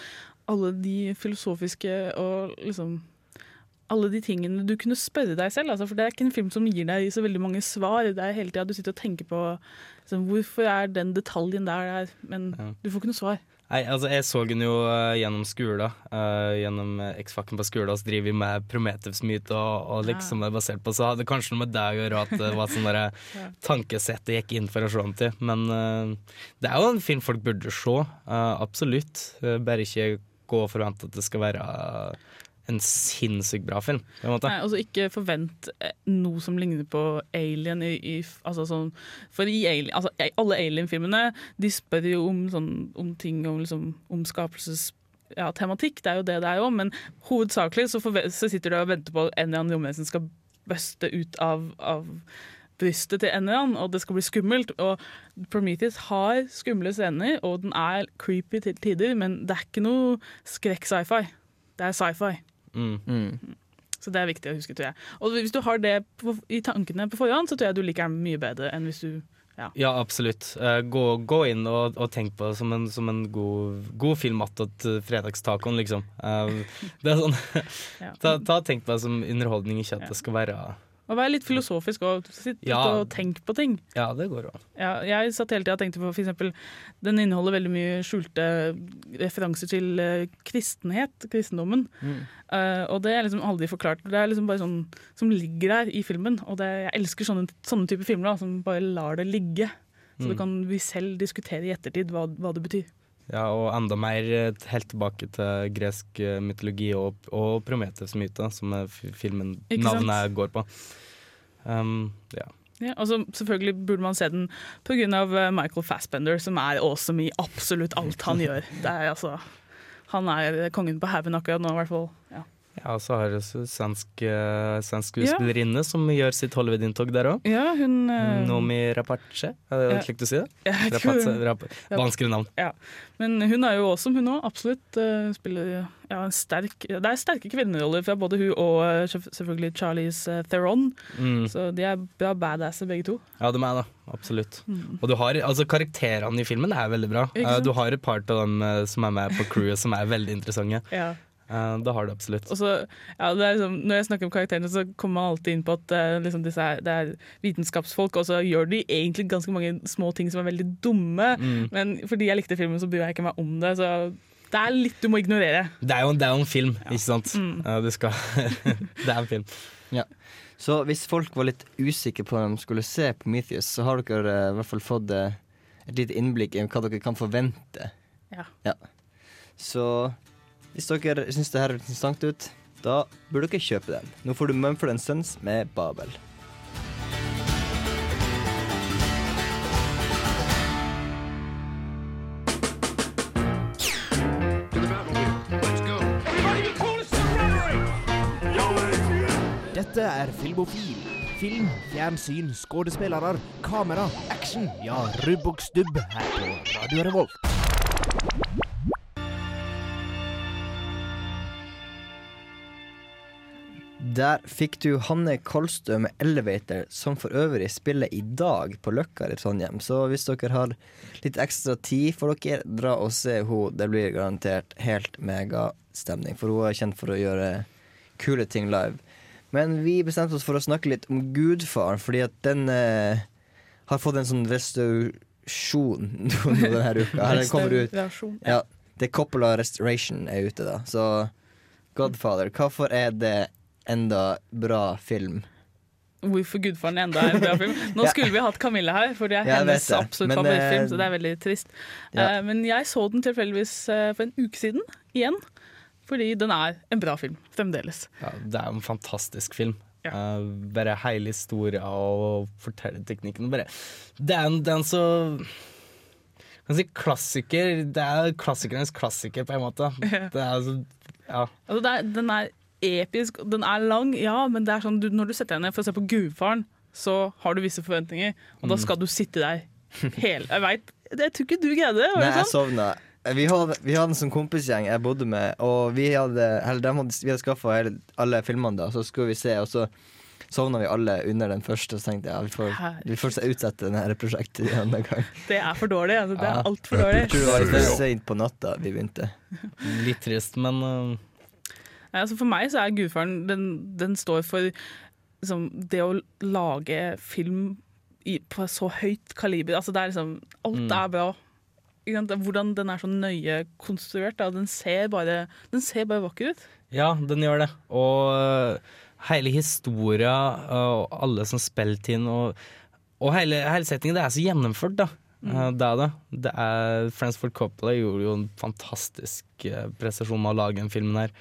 alle de filosofiske og liksom alle de tingene du kunne spørre deg selv. Altså, for Det er ikke en film som gir deg så veldig mange svar. Det er hele tida du sitter og tenker på liksom, hvorfor er den detaljen der der, men Ja. du får ikke noe svar. Nei, altså Jeg så den jo uh, gjennom skolen, Uh, gjennom eh, X-Fakken på skolen. Så driver vi med Prometheus-myte og, og liksom ja. er basert på. Så hadde kanskje noe med deg å gjøre at det var sånn [laughs] Ja. tankesett jeg gikk inn for å se den til. Men uh, det er jo en film folk burde se. absolutt. Bare ikke gå og forvente at det skal være en sinnssykt bra film. Nei, altså Ikke forvent eh, noe som ligner på Alien. I, i, altså sånn, for i Alien, altså, alle Alien-filmene De spør jo om, sånn, om ting om, liksom, om. Ja, tematikk, det er jo det det er jo, men hovedsakelig så, så sitter du og venter på en eller annen romvesen skal buste ut av, av brystet til en eller annen, og det skal bli skummelt. Og Prometheus har skumle scener, og den er creepy til tider, men det er ikke noe skrekk-sci-fi. Det er sci-fi. Mm. Så det er viktig å huske, tror jeg. Og hvis du har det på, i tankene på forhånd, så tror jeg du liker den mye bedre enn hvis du ja. Ja, absolutt. Uh, gå, gå inn og, og tenk på det som en, som en god, god film attåt uh, fredagstacoen, liksom. Uh, det er sånn [laughs] [laughs] ta, ta Tenk på det som underholdning, ikke at det skal være Og vær litt filosofisk og sitt Ja. og tenk på ting. Ja, det går an. Ja, jeg satt hele tida og tenkte på eksempel Den inneholder veldig mye skjulte referanser til eh, kristenhet, kristendommen. Mm. Uh, og det er liksom aldri forklart. Det er liksom bare sånn som ligger der i filmen. Og det, jeg elsker sånne, sånne typer filmer da, som bare lar det ligge. Så Mm. du kan vi selv diskutere i ettertid hva, hva det betyr. Ja, og enda mer eh, helt tilbake til gresk eh, mytologi og, og Prometheus-myte, som er filmen navnet går på. Um, ja. Ja, og så selvfølgelig burde man se den pga. eh, Michael Fassbender, som er awesome i absolutt alt han [laughs] gjør. Det er altså Han er kongen på haugen akkurat nå, i hvert fall. Ja. Ja, og så har vi også svensk, eh, svensk skuespillerinne som gjør sitt Hollywood-inntog der òg. Ja, hun eh, Nomi Rapace, er det Ja. slik du sier det? Ja, Rapace. Rap Vanskelig navn. Ja. Men hun er jo awesome, hun òg. Absolutt. eh, spiller ja, en sterk Det er sterke kvinneroller fra både hun og selvfølgelig Charlize eh, Theron. Mm. Så de er bra badasser, begge to. Ja, de er det. Absolutt. Mm. Og du har, altså Karakterene i filmen er veldig bra. Du har et par av dem som er med på crewet som er veldig interessante. Ja. Eh, det har det absolutt. Og så, ja, det er liksom, når jeg snakker om karakterene, så kommer man alltid inn på at uh, liksom disse er, det er vitenskapsfolk, og så gjør de egentlig ganske mange små ting som er veldig dumme. Mm. Men fordi jeg likte filmen, så bryr jeg ikke meg om det. Så det er litt du må ignorere. Det er jo, det er jo en film, ikke sant? Mm. Eh, det, skal, [laughs] det er en film. Ja. Så hvis folk var litt usikre på om de skulle se på Prometheus, så har dere eh, i hvert fall fått eh, et lite innblikk i hva dere kan forvente. Ja. Så hvis dere syns det her høres interessant ut, da burde dere kjøpe den. Nå får du Mumford Sons med Babel. Dette er Filmofil. Film, fjernsyn, skuespillere, kamera, action. Ja, rubb og stubb her på Radio Revolt. Der fikk du Hanne Kolstø med 'Elevator', som for øvrig spiller i dag på Løkka i Trondheim. Så hvis dere har litt ekstra tid, får dere dra og se henne. Det blir garantert helt megastemning, for hun er kjent for å gjøre kule ting live. Men vi bestemte oss for å snakke litt om Gudfaren, fordi at den eh, har fått en sånn restaurasjon [laughs] denne uka. Den kommer ut. Ja, The Coppola Restoration er ute, da. Så Godfather, hvorfor er det enda bra film? Hvorfor Gudfaren enda er en bra film. [laughs] Nå skulle vi hatt Camilla her, for det er Ja, hennes absolutt Men, favorittfilm. eh, Så det er veldig trist. ja. Uh, men jeg så den tilfeldigvis eh, for en uke siden, igjen. Fordi den er en bra film, fremdeles. Ja, det er en fantastisk film. Eh, bare hele historien og fortellerteknikken. Bare, det er en, det er en så kan si klassiker. Det er klassikernes klassiker, på en måte. [laughs] Det er ja. Altså, det er, den er episk, den er lang, ja, men det er sånn, du, når du setter deg ned for å se på Gudfaren, så har du visse forventninger, og da Mm. skal du sitte der hele Jeg vet, jeg tror ikke du greide det. Nei, jeg sånn? sovna. Vi hadde, vi hadde en sånn kompisgjeng jeg bodde med, og vi hadde, eller hadde, vi hadde skaffa alle filmene, da, så skulle vi se, og så sovna vi alle under den første, og så tenkte jeg ja, vi får, vi får utsette denne prosjektet en annen gang. Det er for dårlig. Altså, det Ja. er altfor dårlig. Jeg tror det var litt for seint på natta vi begynte. Litt trist, men uh, altså for meg så er Gudfaren Den, den står for liksom, det å lage film i, på så høyt kaliber. Altså det er liksom Alt Mm. er bra. Hvordan den er så nøye konstruert. Da. Den, ser bare, den ser bare vakker ut. Ja, den gjør det. Og øh, hele historia øh, og alle som spilte inn, og, og hele, hele settingen, det er så gjennomført, da. Mm. Eh, Det er det. det er, Friends for Coppola gjorde jo en fantastisk eh, prestasjon med å lage den filmen her.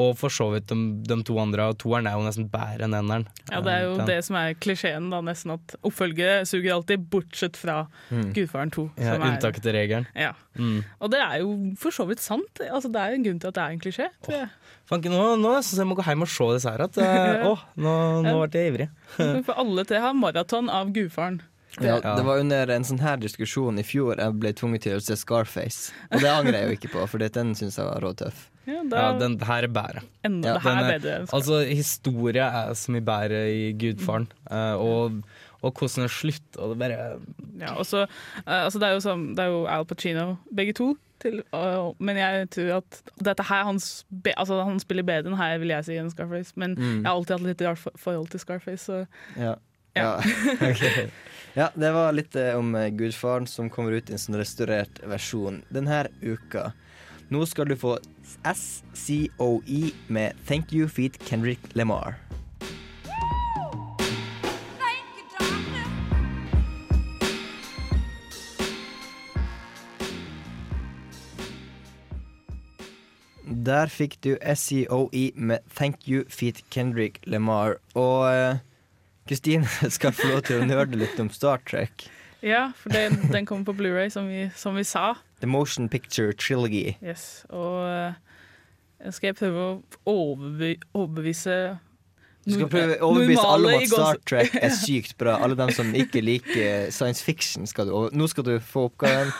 Og for så vidt de, de to andre. Og toeren er jo nesten bedre enn eneren. Ja, Det er jo Eh, den- det som er klisjeen, da, nesten. At oppfølgere suger alltid, bortsett fra Mm. Gudfaren 2. Ja, unntaket til regelen. Ja. Mm. Og det er jo for så vidt sant. Altså, det er en grunn til at det er en klisjé, tror jeg. Fanken, nå, nå syns jeg må gå hjem og se disse her. At, [laughs] å, nå, nå ble jeg ivrig. [laughs] For alle tre har maraton av Gudfaren. Ja, det var under en sånn her diskusjon i fjor jeg ble tvunget til å se Scarface. Og det angrer jeg jo ikke på, for den syns jeg var råtøff. Ja, Ja, den her er bedre. Enda- Ja, det her den er bedre. Altså, historie er så mye bedre i Gudfaren. Uh, og, og hvordan det slutter, og det bare Ja, og så, eh, altså det, er jo sånn, det er jo Al Pacino, begge to. Til, uh, men jeg tror at dette her hans be, altså Han spiller bedre enn her, vil jeg si, enn Scarface. Men Mm. jeg har alltid hatt litt rart forhold til Scarface. Så Ja. Ja. Ja. [laughs] ja, det var litt eh, om eh, Gudfaren som kommer ut i en sånn restaurert versjon denne uka. Nå skal du få SCOE med Thank You Feet Kendrick Lamar. Der fikk du SCOE med Thank You Feet Kendrick Lamar. Og eh, Kristine [laughs] skal få lov til å nerde litt om Star Trek. ja, for den, den kommer på Blu-ray som, vi- som vi sa. The Motion Picture Trilogy. Yes, og uh, skal jeg prøve å overbe overbevise Du skal prøve å overbevise alle om at Star Trek er [laughs] sykt bra. Alle dem som ikke liker science fiction. Skal du, nå skal du få oppgaven.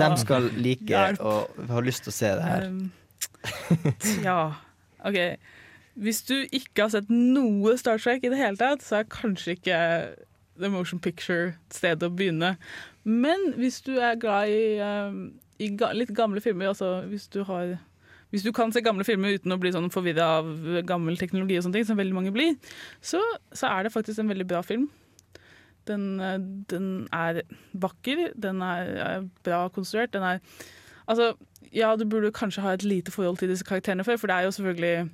De skal like og ha lyst til å se det her. Um, ja, OK. Hvis du ikke har sett noe Star Trek i det hele tatt, så er kanskje ikke The Motion Picture stedet å begynne. Men hvis du er glad i, um, i litt gamle filmer, altså hvis du har hvis du kan se gamle filmer uten å bli sånn forvirra av gammel teknologi, og sånne ting, som veldig mange blir, så, så er det faktisk en veldig bra film. Den, eh, den er vakker, den er, er bra konstruert. Den er Altså, ja, du burde kanskje ha et lite forhold til disse karakterene før, for det er jo selvfølgelig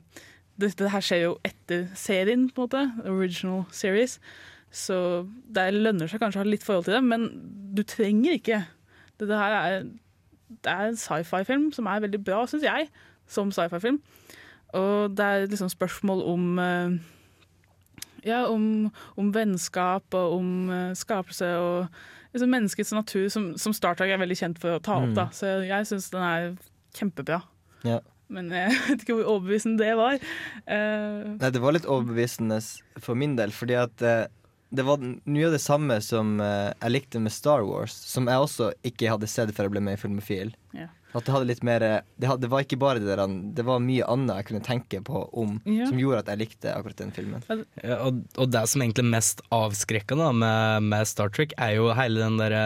Dette her skjer jo etter serien, på en måte. Original series. Så det lønner seg kanskje å ha litt forhold til det, men du trenger ikke. Dette her er, det er en sci-fi-film som er veldig bra, syns jeg, som sci-fi-film. Og det er liksom spørsmål om eh, ja, om, om vennskap og om eh, skapelse og liksom menneskets natur, som, som Star Trek er veldig kjent for å ta opp. Mm. Da. Så jeg syns den er kjempebra. Ja. Men jeg [laughs] vet ikke hvor overbevisende det var. Uh, Nei, det var litt overbevisende for min del, fordi at uh, det var mye av det samme som uh, jeg likte med Star Wars, som jeg også ikke hadde sett før jeg ble med i Filmofil. Ja. At det hadde litt mer det, hadde, det var ikke bare det der Det var mye annet jeg kunne tenke på om Ja. som gjorde at jeg likte akkurat den filmen. Ja, og, og det som egentlig er mest avskrekkende med, med Star Trek, er jo hele den derre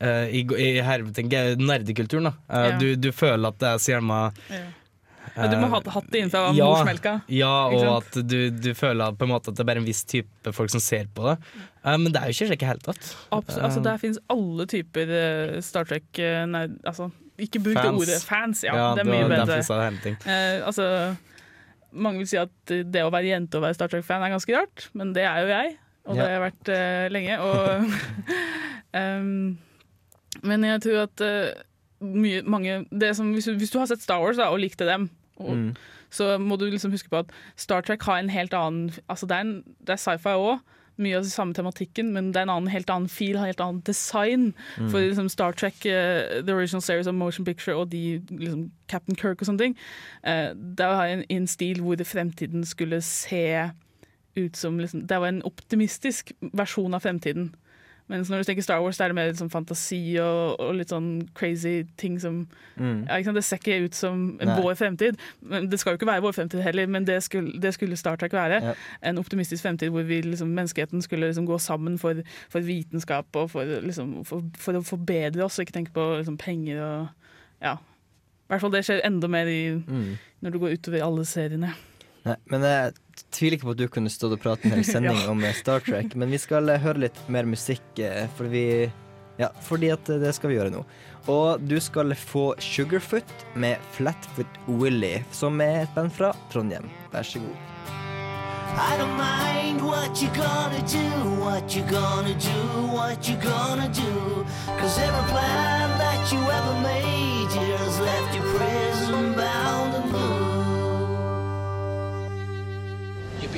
eh, i, i hermetegn nerdekulturen. da. Uh, Ja. du, du føler at det er så gjerne ja. Men du må ha hatt det innenfor ja, morsmelka. Ja, og at du, du føler på en måte at det er bare en viss type folk som ser på det. Eh, men det er jo ikke slik i hele tatt. Absolutt, altså, Eh, der finnes alle typer eh, Star Trek eh, Nei, altså ikke bruk det ordet. Fans, ja. Ja, det er mye bedre. det. Eh, altså, mange vil si at det å være jente og være Star Trek-fan er ganske rart, men det er jo jeg. Og det har jeg vært eh, lenge. Og, [laughs] Em, men jeg tror at uh, mye, mange det som, hvis, du, hvis du har sett Star Wars da, og likte dem, og, Mm. så må du liksom huske på at Star Trek har en helt annen Altså det er, en, det er sci-fi òg, mye av den samme tematikken, men det er en annen, helt annen feel, helt annen design. Mm. For liksom Star Trek, uh, The Original Series of Motion Picture og de, liksom, Captain Kirk og sånne ting, uh, det var en, en stil hvor det fremtiden skulle se ut som liksom, Det var en optimistisk versjon av fremtiden. Mens når du tenker Star Wars, det er det mer sånn fantasi og, og litt sånn crazy ting som Mm. ja? Det ser ikke ut som en Nei. vår fremtid. Men det skal jo ikke være vår fremtid heller, men det skulle, det skulle Star Trek være. Ja. En optimistisk fremtid hvor vi, liksom, menneskeheten skulle liksom, gå sammen for, for vitenskap og for, liksom, for, for å forbedre oss, og ikke tenke på liksom, penger og Ja. I hvert fall det skjer enda mer i, Mm. når du går utover alle seriene. Nei, men jeg tviler ikke på at du kunne stått og pratet en hel [laughs] sending Ja. om eh, Star Trek. Men vi skal eh, høre litt mer musikk, for fordi vi Ja, fordi at eh, det skal vi gjøre nå. Og du skal få Sugarfoot med Flatfoot Willy, som er et band fra Trondheim. Vær så god. I don't mind what you gonna do, what you gonna do, what you gonna do. Cause every plan that you ever made you just left your prison bound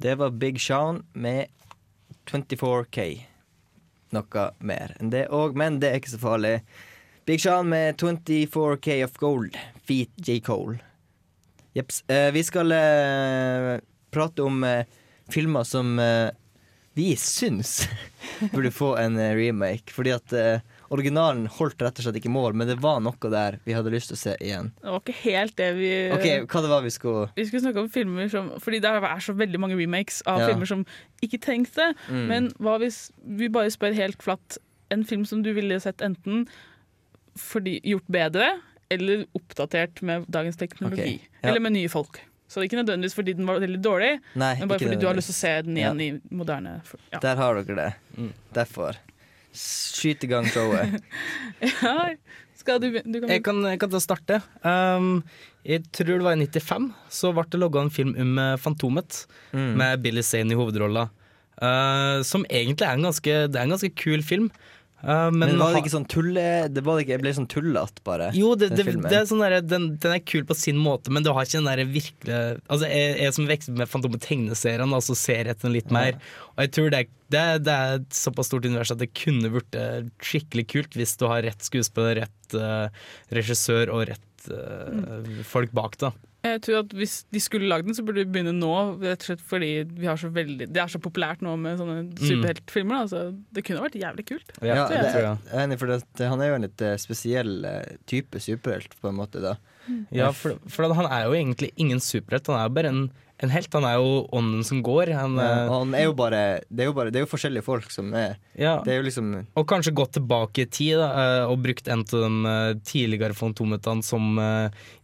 Det var Big Sean med 24K. Noe mer enn det òg, men det er ikke så farlig. Big Sean med 24K of Gold, Feet J. Cole. Jepps. Eh, vi skal eh, prate om eh, filmer som eh, vi syns [laughs] burde få en eh, remake. Fordi at eh, originalen holdt rett og slett ikke mål, men det var noe der vi hadde lyst til å se igjen. Det var ikke helt det vi Ok, Hva det var vi skulle Vi skulle snakke om filmer som Fordi det er så veldig mange remakes av Ja. filmer som ikke trengte. Mm. Men hva hvis vi bare spør helt flatt en film som du ville sett enten fordi gjort bedre eller oppdatert med dagens teknologi. Okay, ja. Eller med nye folk. Så ikke nødvendigvis fordi den var veldig dårlig, Nei, men bare fordi du har lyst til å se den igjen i moderne ja. Der har dere det. Derfor. Skyt i gang showet. [laughs] ja. Skal du, du kan Jeg kan, jeg kan ta starte. Um, jeg tror det var i 95 så ble det logga en film om eh, Fantomet Mm. med Billy Zane i hovedrolla. Uh, som egentlig er en ganske, det er en ganske kul film. Uh, Men, var det ikke sånn tulle... Det var ikke, ble sånn tullete, bare. Jo, det, den det, det er sånn der, den, den er kul på sin måte, men du har ikke den der virkelig Altså, jeg, jeg som vokste med Fantomet-tegneserien, altså serien litt mer. Og jeg tror det, det, det er et såpass stort univers at det kunne blitt eh, skikkelig kult hvis du har rett skuespiller, rett uh, regissør og rett eh, folk bak, da. Jeg tror at Hvis de skulle lagd den, så burde de begynne nå. Rett og slett fordi vi har så veldig, Det er så populært nå med sånne superheltfilmer. da, så Det kunne vært jævlig kult. Ja, tror jeg. det, jeg er enig, for det, han er jo en litt eh, spesiell eh, type superhelt, på en måte. da Ja, for, for han er jo egentlig ingen superhelt, han er jo bare en, en helt. Han er jo ånden som går. Han, Ja, eh, han er jo bare Det er jo, bare, det er jo forskjellige folk som er Ja. Det er jo liksom Og kanskje gått tilbake i tid da, eh, og brukt en av de eh, tidligere fantometene som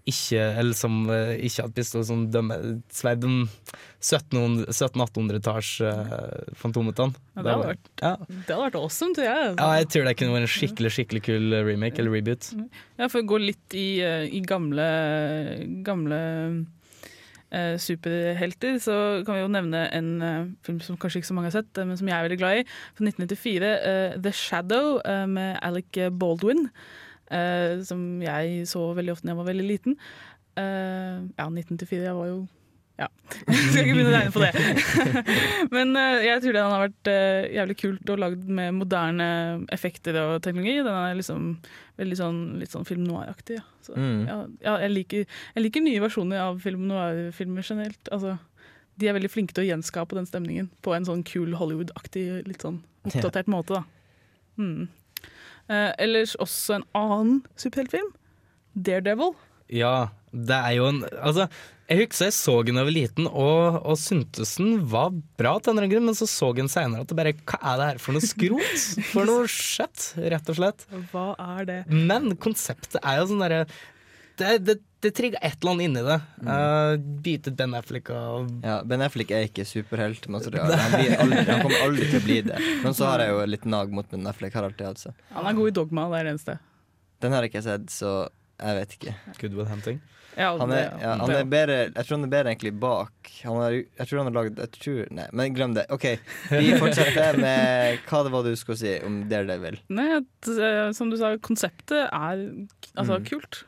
ikke Eller som ikke hadde pistol, som de sverd de 1700-1800-talls fantometene. Ja, det, hadde vært, ja. det hadde vært awesome, tror jeg. ja, jeg tror det kunne vært en skikkelig skikkelig kul remake eller reboot. Ja, for å gå litt i, i gamle, gamle eh, superhelter, så kan vi jo nevne en eh, film som kanskje ikke så mange har sett, eh, men som jeg er veldig glad i. Fra 1994, eh, The Shadow eh, med Alec Baldwin. som jeg så veldig ofte da jeg var veldig liten. Ja, 1994, jeg var jo ja. [laughs] Skal ikke begynne å regne på det. [laughs] Men eh, jeg tror den har vært eh, jævlig kult og lagd med moderne effekter og teknologi. Den er liksom veldig sånn, litt sånn film noir-aktig. Ja. Så, Mm. ja, ja, jeg, liker, jeg liker nye versjoner av film noir-filmer generelt. Altså, de er veldig flinke til å gjenskape den stemningen på en sånn kul Hollywood-aktig, litt sånn oppdatert måte. Da. Mm. Eh, ellers også en annen superheltfilm. Daredevil. Ja, det er jo en Altså, jeg husker jeg så den da jeg var liten, og, og syntes den var bra, til en eller annen grunn, men så så jeg den seinere at det bare Hva er det her for noe skrot? For noe shit, rett og slett. Hva er det? Men konseptet er jo sånn derre Det, det, det trigga et eller annet inni det. Uh, Bytte Ben Affleck og Ja, Ben Affleck er ikke superhelt. [laughs] Han, blir aldri, han kommer aldri til å bli det. Men så har jeg jo litt nag mot Ben Affleck. Har alltid hatt så. Han er god i Dogma, det er det eneste. Den har jeg ikke sett, så jeg vet ikke. Goodwill hunting. Ja, Han er, ja, han er bedre Jeg tror han er bedre egentlig bak. Han har, jeg tror han har lagd jeg tror, Nei, men glem det. OK, vi [laughs] fortsetter med hva det var du skulle si om Daredevil. Nei, at, eh, som du sa, konseptet er altså, Mm. kult.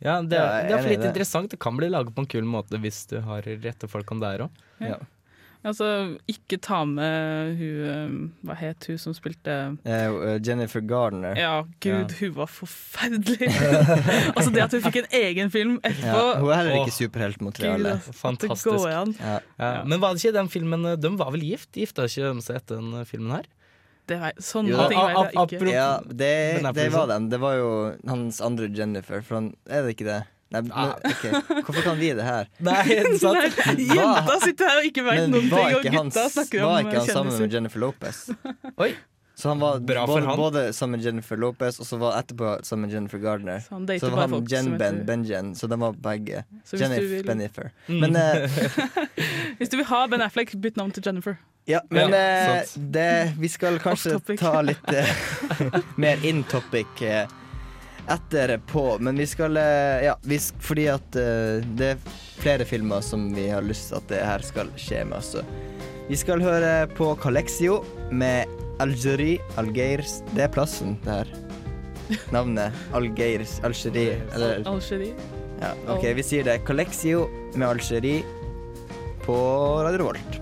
Ja, det, er- det er er for litt det. interessant. Det kan bli laget på en kul måte hvis du har rette folkene der òg. Ja. Altså, ikke ta med hun eh, Hva het hun som spilte uh, Jennifer Gardner. Ja, gud, hun var forferdelig. [laughs] altså Det at hun fikk en egen film etterpå Ja, hun er heller ikke superheltmateriale. Fantastisk. Det går an. Ja. Ja. Men var det ikke den filmen De var vel gift? Gifta ikke de seg etter den filmen her? Det var, sånne Jo, ting vet jeg ikke. Ja, det, det var liksom. den. Det var jo hans andre Jennifer. For han, er det ikke det? Nei, men, okay. Hvorfor kan vi det her? [laughs] Nei, sant? Nei, Jenta sitter her og ikke vet noen ting, og gutta hans, snakker om var ikke han sammen med. Jennifer Lopez? Oi. Så han var Bra både, han. både sammen med Jennifer Lopez, og så var etterpå sammen med Jennifer Gardner. Så han Så var han folk som Jen-Ben, Ben-Jen, så de var begge. Jennifer, Benifer. Mm. Men, eh, [laughs] Hvis du vil ha Ben Affleck, bytt navn til Jennifer. ja, men Ja, eh, det, vi skal kanskje ta litt eh, [laughs] mer in topic eh, etterpå. Men vi skal eh, Ja, vi, fordi at uh, det er flere filmer som vi har lyst til at det her skal skje med. Så vi skal høre på Calexio med Algerie, Algeirs Det er plassen, det her. Navnet. [laughs] Algeirs, Algerie. Eller Algerie. ja, OK, vi sier det. Calexio med Algerie på Radio Revolt.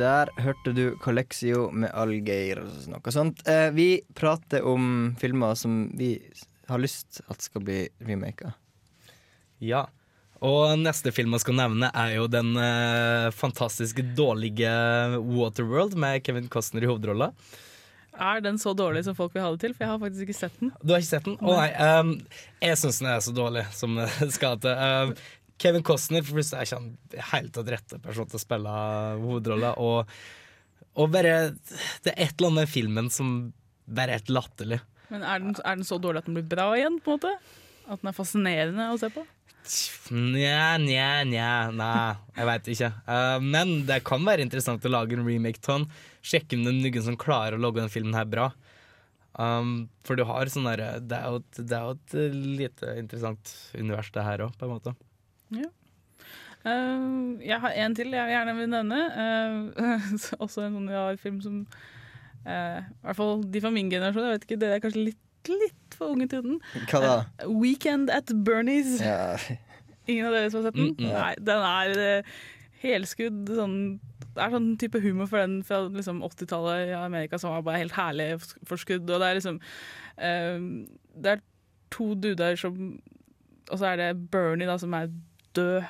Der hørte du Colexio med Algeir og noe sånt. Eh, vi prater om filmer som vi har lyst at skal bli remaka. Ja. Og neste film jeg skal nevne, er jo den eh, fantastisk dårlige Waterworld med Kevin Costner i hovedrolla. Er den så dårlig som folk vil ha det til? For jeg har faktisk ikke sett den. Du har ikke sett den? Å nei. Um, jeg syns den er så dårlig som det skal til. Ehm, Kevin Costner for plutselig er ikke han helt tatt rette person til å spille hovedrolla. Og, og bare Det er et eller annet med filmen som bare er helt latterlig. Men er den, er den så dårlig at den blir bra igjen? på en måte? At den er fascinerende å se på? Nja, nja, nja, nei, jeg veit ikke. Uh, men det kan være interessant å lage en remake av den. Sjekke om det er noen som klarer å lage den filmen her bra. Um, for du har sånn derre det, det er jo et lite interessant univers, det her òg, på en måte. Ja. Uh, jeg har en til jeg gjerne vil nevne. Uh, [laughs] også en sånn rar film som uh, I hvert fall de fra min generasjon, jeg vet ikke, dere er kanskje litt, litt for unge til den. Hva da? Weekend at Bernies. Ja. Ingen av dere som har sett den? Mm, mm. Nei, den er helskudd sånn det er sånn type humor for den fra liksom 80-tallet i Amerika som var bare helt herlig forskudd. Og det er liksom Det er to duder som Og så er det Bernie da som er død.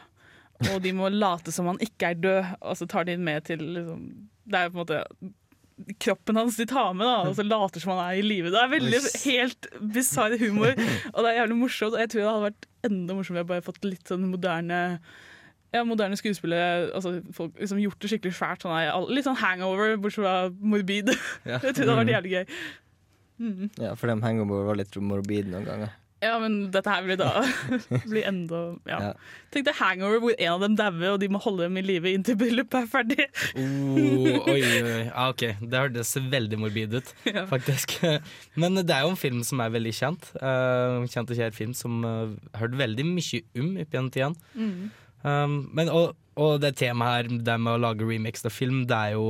Og de må late som han ikke er død, og så tar de den med til liksom, Det er på en måte kroppen hans de tar med, da, og så later som han er i live. Det er veldig helt bisarr humor, og det er jævlig morsomt. Og jeg tror det hadde vært enda morsommere bare fått litt sånn moderne ja, moderne skuespillere altså folk liksom gjort det skikkelig svært. Sånn, litt sånn hangover, bortsett fra morbid. Ja. [laughs] jeg tror det hadde vært jævlig gøy. Mm. Ja, for de hangover var litt morbid noen ganger. Ja, men dette her blir da [laughs] blir enda ja. Ja. Tenk deg hangover hvor en av dem dauer, og de må holde dem i live inntil bryllupet er ferdig. Oh, oi, oi, Ah, ok, Det hørtes veldig morbid ut, [laughs] Ja. faktisk. Men det er jo en film som er veldig kjent. Uh, kjent og kjær film som uh, hørt veldig mye om opp gjennom tiden. Mm. Um, men, og, og det temaet her, det med å lage remix av film, det er jo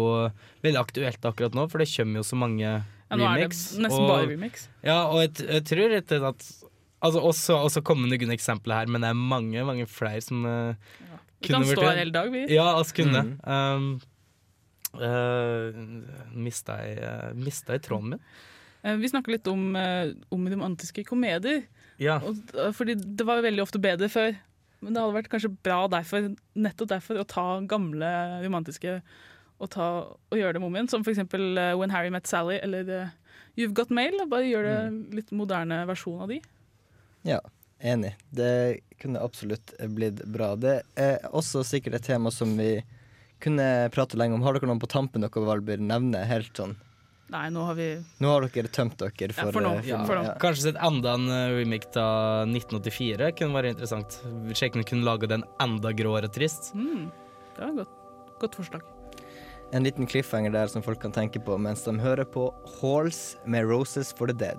veldig aktuelt akkurat nå, for det kommer jo så mange Ja, nå er det nesten nesten bare remix. Ja, og jeg, jeg tror rett og slett at Altså også, også kommer noen eksempelet her, men det er mange mange flere som uh, Vi kan stå her hele dag, vi. Ja, altså kunne. Mm. Um, uh, mista, jeg, uh, mista jeg tråden min? Uh, Vi snakker litt om, eh, om romantiske komedier. Ja. Og, eh, fordi det var veldig ofte bedre før. Men det hadde vært kanskje bra derfor, nettopp derfor å ta gamle romantiske og, ta, og gjøre dem om igjen. Som for eksempel eh, When Harry Met Sally eller eh, You've Got Mail. Bare gjøre det litt moderne versjon av de. Ja, enig. Det kunne absolutt blitt bra. Det er også sikkert et tema som vi kunne prate lenge om. Har dere noen på tampen dere vil nevner nevne? Helt sånn Nei, nå har vi Nå har dere tømt dere for, for nå. eh, Ja, film. Ja. Kanskje sett enda en uh, remake av 1984 kunne være interessant. Sjekk om vi kunne lage den enda gråere trist. mm, Det var et godt, godt forslag. En liten cliffhanger der som folk kan tenke på mens de hører på Halls med Roses for the Dead.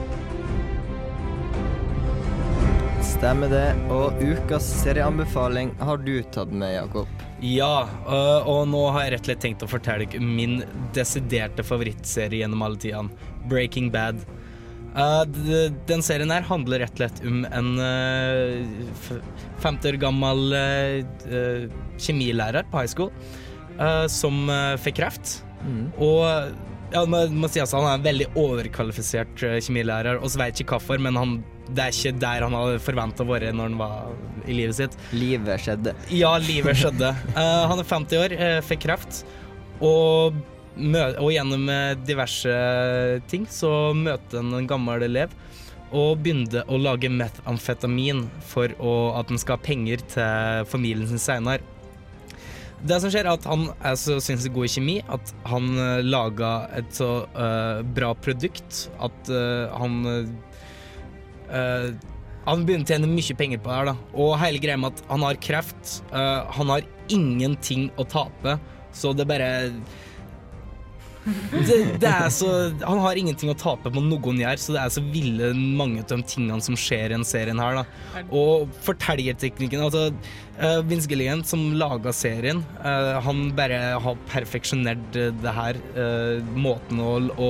Stemmer det. Og ukas serieanbefaling har du tatt med, Jakob. Ja, øh, og nå har jeg rett og slett tenkt å fortelle dere min desiderte favorittserie gjennom alle tidene. Breaking Bad. Uh, den serien her handler rett og slett om en uh, 50 år gammel kjemilærer på high school som fikk kreft. Og ja, man må si altså, han er en veldig overkvalifisert uh, kjemilærer, så vet ikke hvorfor, men han, det er ikke der han hadde forventa å være når han var i livet sitt. Livet skjedde. Ja, livet skjedde. uh, [laughs] han er 50 år, uh, fikk kreft, og, og gjennom eh, diverse ting så møter han en gammel elev og begynte å lage metamfetamin for å, at han skal ha penger til familien sin senere. Det som skjer er at Han er så sinnssykt god i kjemi at han uh, laga et så uh, bra produkt at uh, han uh, Han begynner å tjene mye penger på det her. da Og hele greia med at han har kreft, han har ingenting å tape, så det bare [laughs] det, det er så, Han har ingenting å tape på noen gjør, så det er så ville mange av de tingene som skjer i den serien her. da Og fortellerteknikken altså, uh, Vince Gilligan, som laga serien, uh, han bare har perfeksjonert eh, det her. Uh, måten å, å,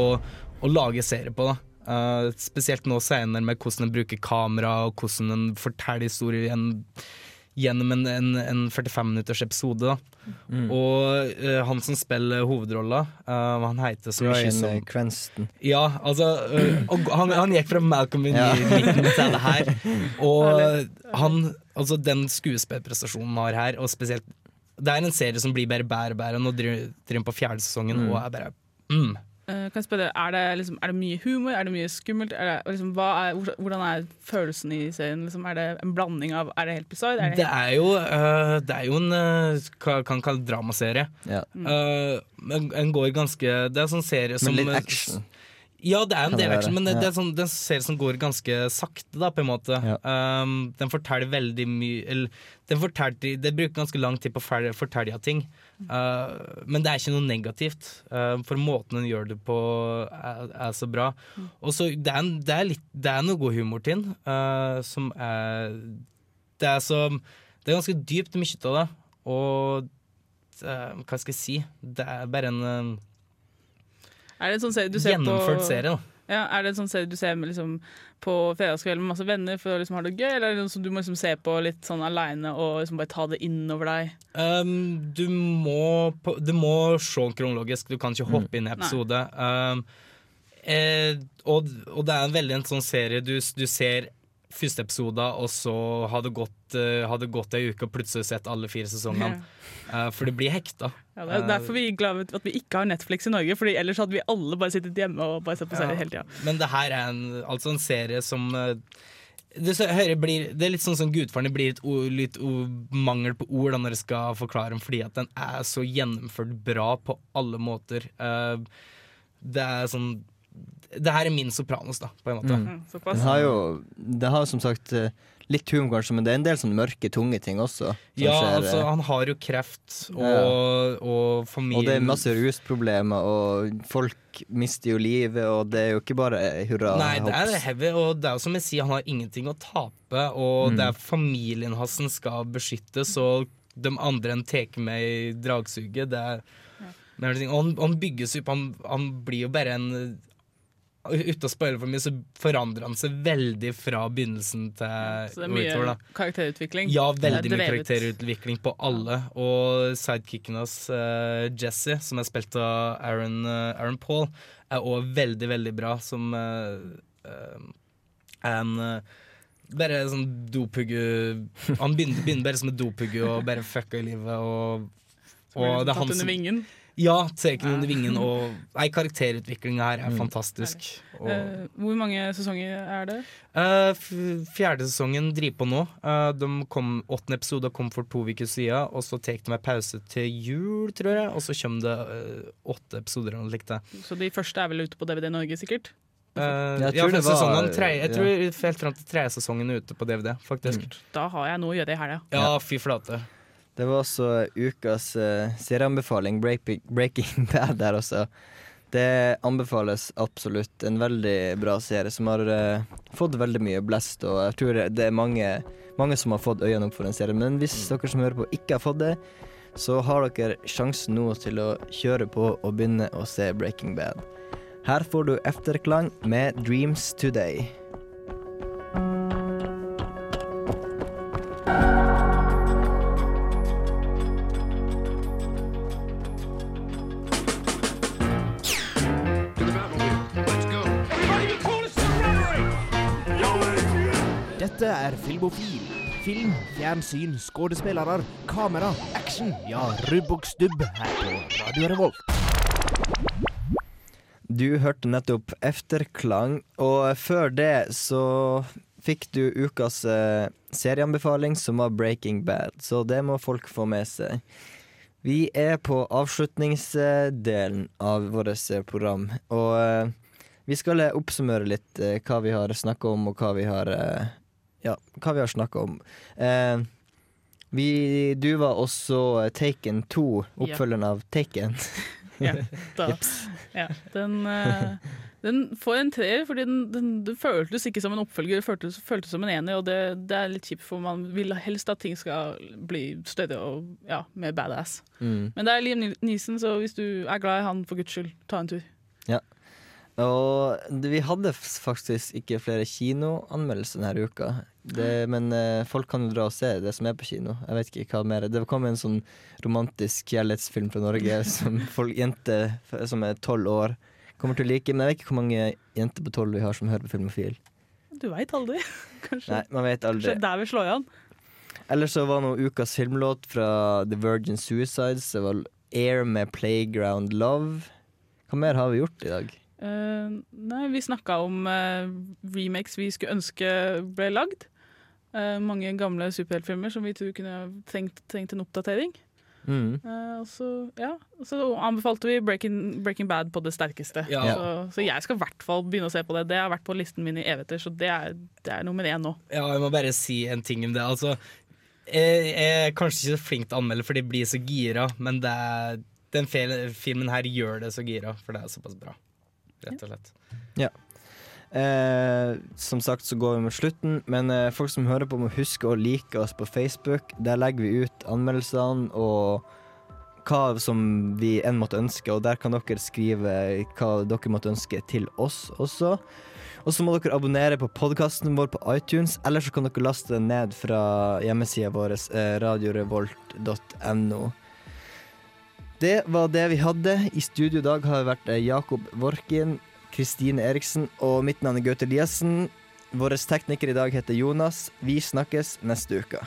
å lage serie på. da Uh, spesielt nå senere med hvordan en bruker kamera, og hvordan en forteller historien gjennom en, en, en 45 minutters episode. Da. Mm. Og uh, han som spiller hovedrolla, uh, han heter så mye som eh, Cranston. ja, altså uh, og han, han gikk fra Malcolm in Ja. [laughs] midten til det her. [laughs] Og han, altså den skuespillprestasjonen han har her, og spesielt Det er en serie som blir bare bedre og bedre. Nå driver driver den på fjerde sesongen Mm. og er bare mm. Eh, kan jeg spørre, er det, liksom, er det mye humor? Er det mye skummelt? Er det, liksom, hva er, hvordan er følelsen i serien? Liksom, er det en blanding av Er det helt bizarre? Er det Det er jo, øh, det er jo en uh, kan kalle dramaserie. Ja. Uh, men en går ganske Det er en sånn serie som litt action. Ja, det er en del action, men det, ja. det er sånn, det er en serie som går ganske sakte, da, på en måte. Um, den forteller veldig mye Eller den forteller, det bruker ganske lang tid på å fortelle ting. Uh, men det er ikke noe negativt, uh, for måten hun gjør det på, er, er så bra. Og så det, det, er det er noe god humor til den, uh, som er Det er så Det er ganske dypt, mye av det. Og hva skal jeg si? Det er bare en er det en sånn serie du ser Gjennomført på serie, da. Ja, er det en sånn serie du ser med, liksom, på fredagskvelden med masse venner for å liksom ha det gøy, eller er det noe som du må liksom se på litt sånn aleine og liksom bare ta det innover deg? Um, du, må, du må se den kronologisk, du kan ikke hoppe inn i episode. Um, eh, og, og det er en veldig en sånn serie du, du ser første episode, og så har det gått, uh, ei uke, og plutselig sett alle fire sesongene. Uh, for det blir hekta. Ja, det er derfor vi er glad for at vi ikke har Netflix i Norge, Fordi ellers hadde vi alle bare sittet hjemme og bare sett på serier Ja. hele tida. Men det her er en, altså en serie som eh, det, så, blir, det er litt sånn som Gudfaren. Det blir et ord, litt ord, mangel på ord da, når jeg skal forklare den, fordi at den er så gjennomført bra på alle måter. Uh, det er sånn Det her er min Sopranos, da, på en måte. Mm. Den har jo Det har som sagt eh, litt humor, kanskje, men det er en del sånne mørke, tunge ting også. som Ja, skjer, altså, eh, han har jo kreft, og, Ja, og familien Og det er masse rusproblemer, og folk mister jo livet, og det er jo ikke bare eh, hurra Nei, det er heavy, og det er jo som jeg sier, han har ingenting å tape, og Mm. det er familien hans som skal beskyttes, og de andre enn tar med i dragsuget, det er ja. det er ting- Og han, han bygges opp, han, han blir jo bare en Uten å spoile for mye, så forandrer han seg veldig fra begynnelsen til Så det er mye utover, karakterutvikling. Ja, veldig mye karakterutvikling på alle. Og sidekicken hans, uh, Jesse, som er spilt av Aaron, uh, Aaron Paul, er òg veldig, veldig bra. Som er en bare sånn dopugge Han begynner, begynner bare som en dopugge og bare fucka i livet. Og, og litt det er han som vingen. Ja, Teken under vingen. Og nei, karakterutviklinga her er fantastisk. Og, uh, hvor mange sesonger er det? Uh, fjerde sesongen driver på nå. Uh, de kom, åttende episode kom for to uker siden, og så tar de meg pause til jul, tror jeg. Og så kommer det eh, åtte episoder eller Så de første er vel ute på DVD Norge, sikkert? Eh, Jeg ja, tror det var- sesongen, tre, jeg ja. helt fram til tredje sesongen er ute på DVD, faktisk. Da har jeg noe å gjøre i helga. Ja, fy flate. Det var også ukas uh, serieanbefaling, Breaking, Breaking [laughs] Bad der også. Det anbefales absolutt. En veldig bra serie som har uh, fått veldig mye blest, og jeg tror det er mange, mange som har fått øynene opp for den serien. Men hvis dere som hører på ikke har fått det, så har dere sjansen nå til å kjøre på og begynne å se Breaking Bad. Her får du efterklang med Dreams Today. Er Filmofil. Film, fjernsyn, skuespillere, kamera, action. Ja, rubb stubb her på Radio Revolt. Du hørte nettopp Efterklang, og før det så fikk du ukas eh, serieanbefaling, som var Breaking Bad, så det må folk få med seg. Vi er på avslutningsdelen av vårt eh, program, og eh, vi skal oppsummere litt eh, hva vi har snakka om, og hva vi har eh, Ja, hva vi har snakka om. Eh, vi, du var også eh, Taken 2, oppfølgeren av Taken. [laughs] Ja, da, ja, den, eh, den får en treer, fordi den, føltes ikke som en oppfølger, det føltes, føltes som en ener, og det, det er litt kjipt, for man vil helst at ting skal bli større og ja, mer badass. Mm. Men det er Liam Neeson, så hvis du er glad i han, for guds skyld, ta en tur. Ja. Og vi hadde faktisk ikke flere kinoanmeldelser denne uka. Det, men eh, folk kan jo dra og se det som er på kino. Jeg vet ikke hva mer. Det kom en sånn romantisk kjærlighetsfilm fra Norge [laughs] som folk, jenter som er tolv år kommer til å like. Men jeg vet ikke hvor mange jenter på tolv vi har som hører på Filmofil. Du veit aldri. [laughs] Kanskje, Nei, man vet aldri. kanskje der vi slår an. Eller så var nå ukas filmlåt fra The Virgin Suicides. Det var Air med Playground Love. Hva mer har vi gjort i dag? Eh, nei, vi snakka om uh, remakes vi skulle ønske ble lagd. Uh, mange gamle superheltfilmer som vi tror kunne trengt, trengt en oppdatering. Mm. Eh, og så, ja, så anbefalte vi Breaking, Breaking Bad på det sterkeste. Ja. Så, så jeg skal i hvert fall begynne å se på det. Det har vært på listen min i evigheter, så det er, det er nummer én nå. Ja, jeg må bare si en ting om det. Altså, jeg jeg er kanskje ikke så flink til å anmelde, for de blir så gira, men det er, den filmen her gjør det så gira, for det er såpass bra. Rett og slett. Ja. Eh, som sagt så går vi mot slutten, men eh, folk som hører på må huske å like oss på Facebook. Der legger vi ut anmeldelsene og hva som vi enn måtte ønske, og der kan dere skrive hva dere måtte ønske til oss også. Og så må dere abonnere på podkasten vår på iTunes, eller så kan dere laste den ned fra hjemmesida vår, eh, radiorevolt.no. Det var det vi hadde. I studio i dag har det vært eh, Jakob Vorkin, Kristine Eriksen og mitt navn er Gaute Eliassen. Vår tekniker i dag heter Jonas. Vi snakkes neste uke.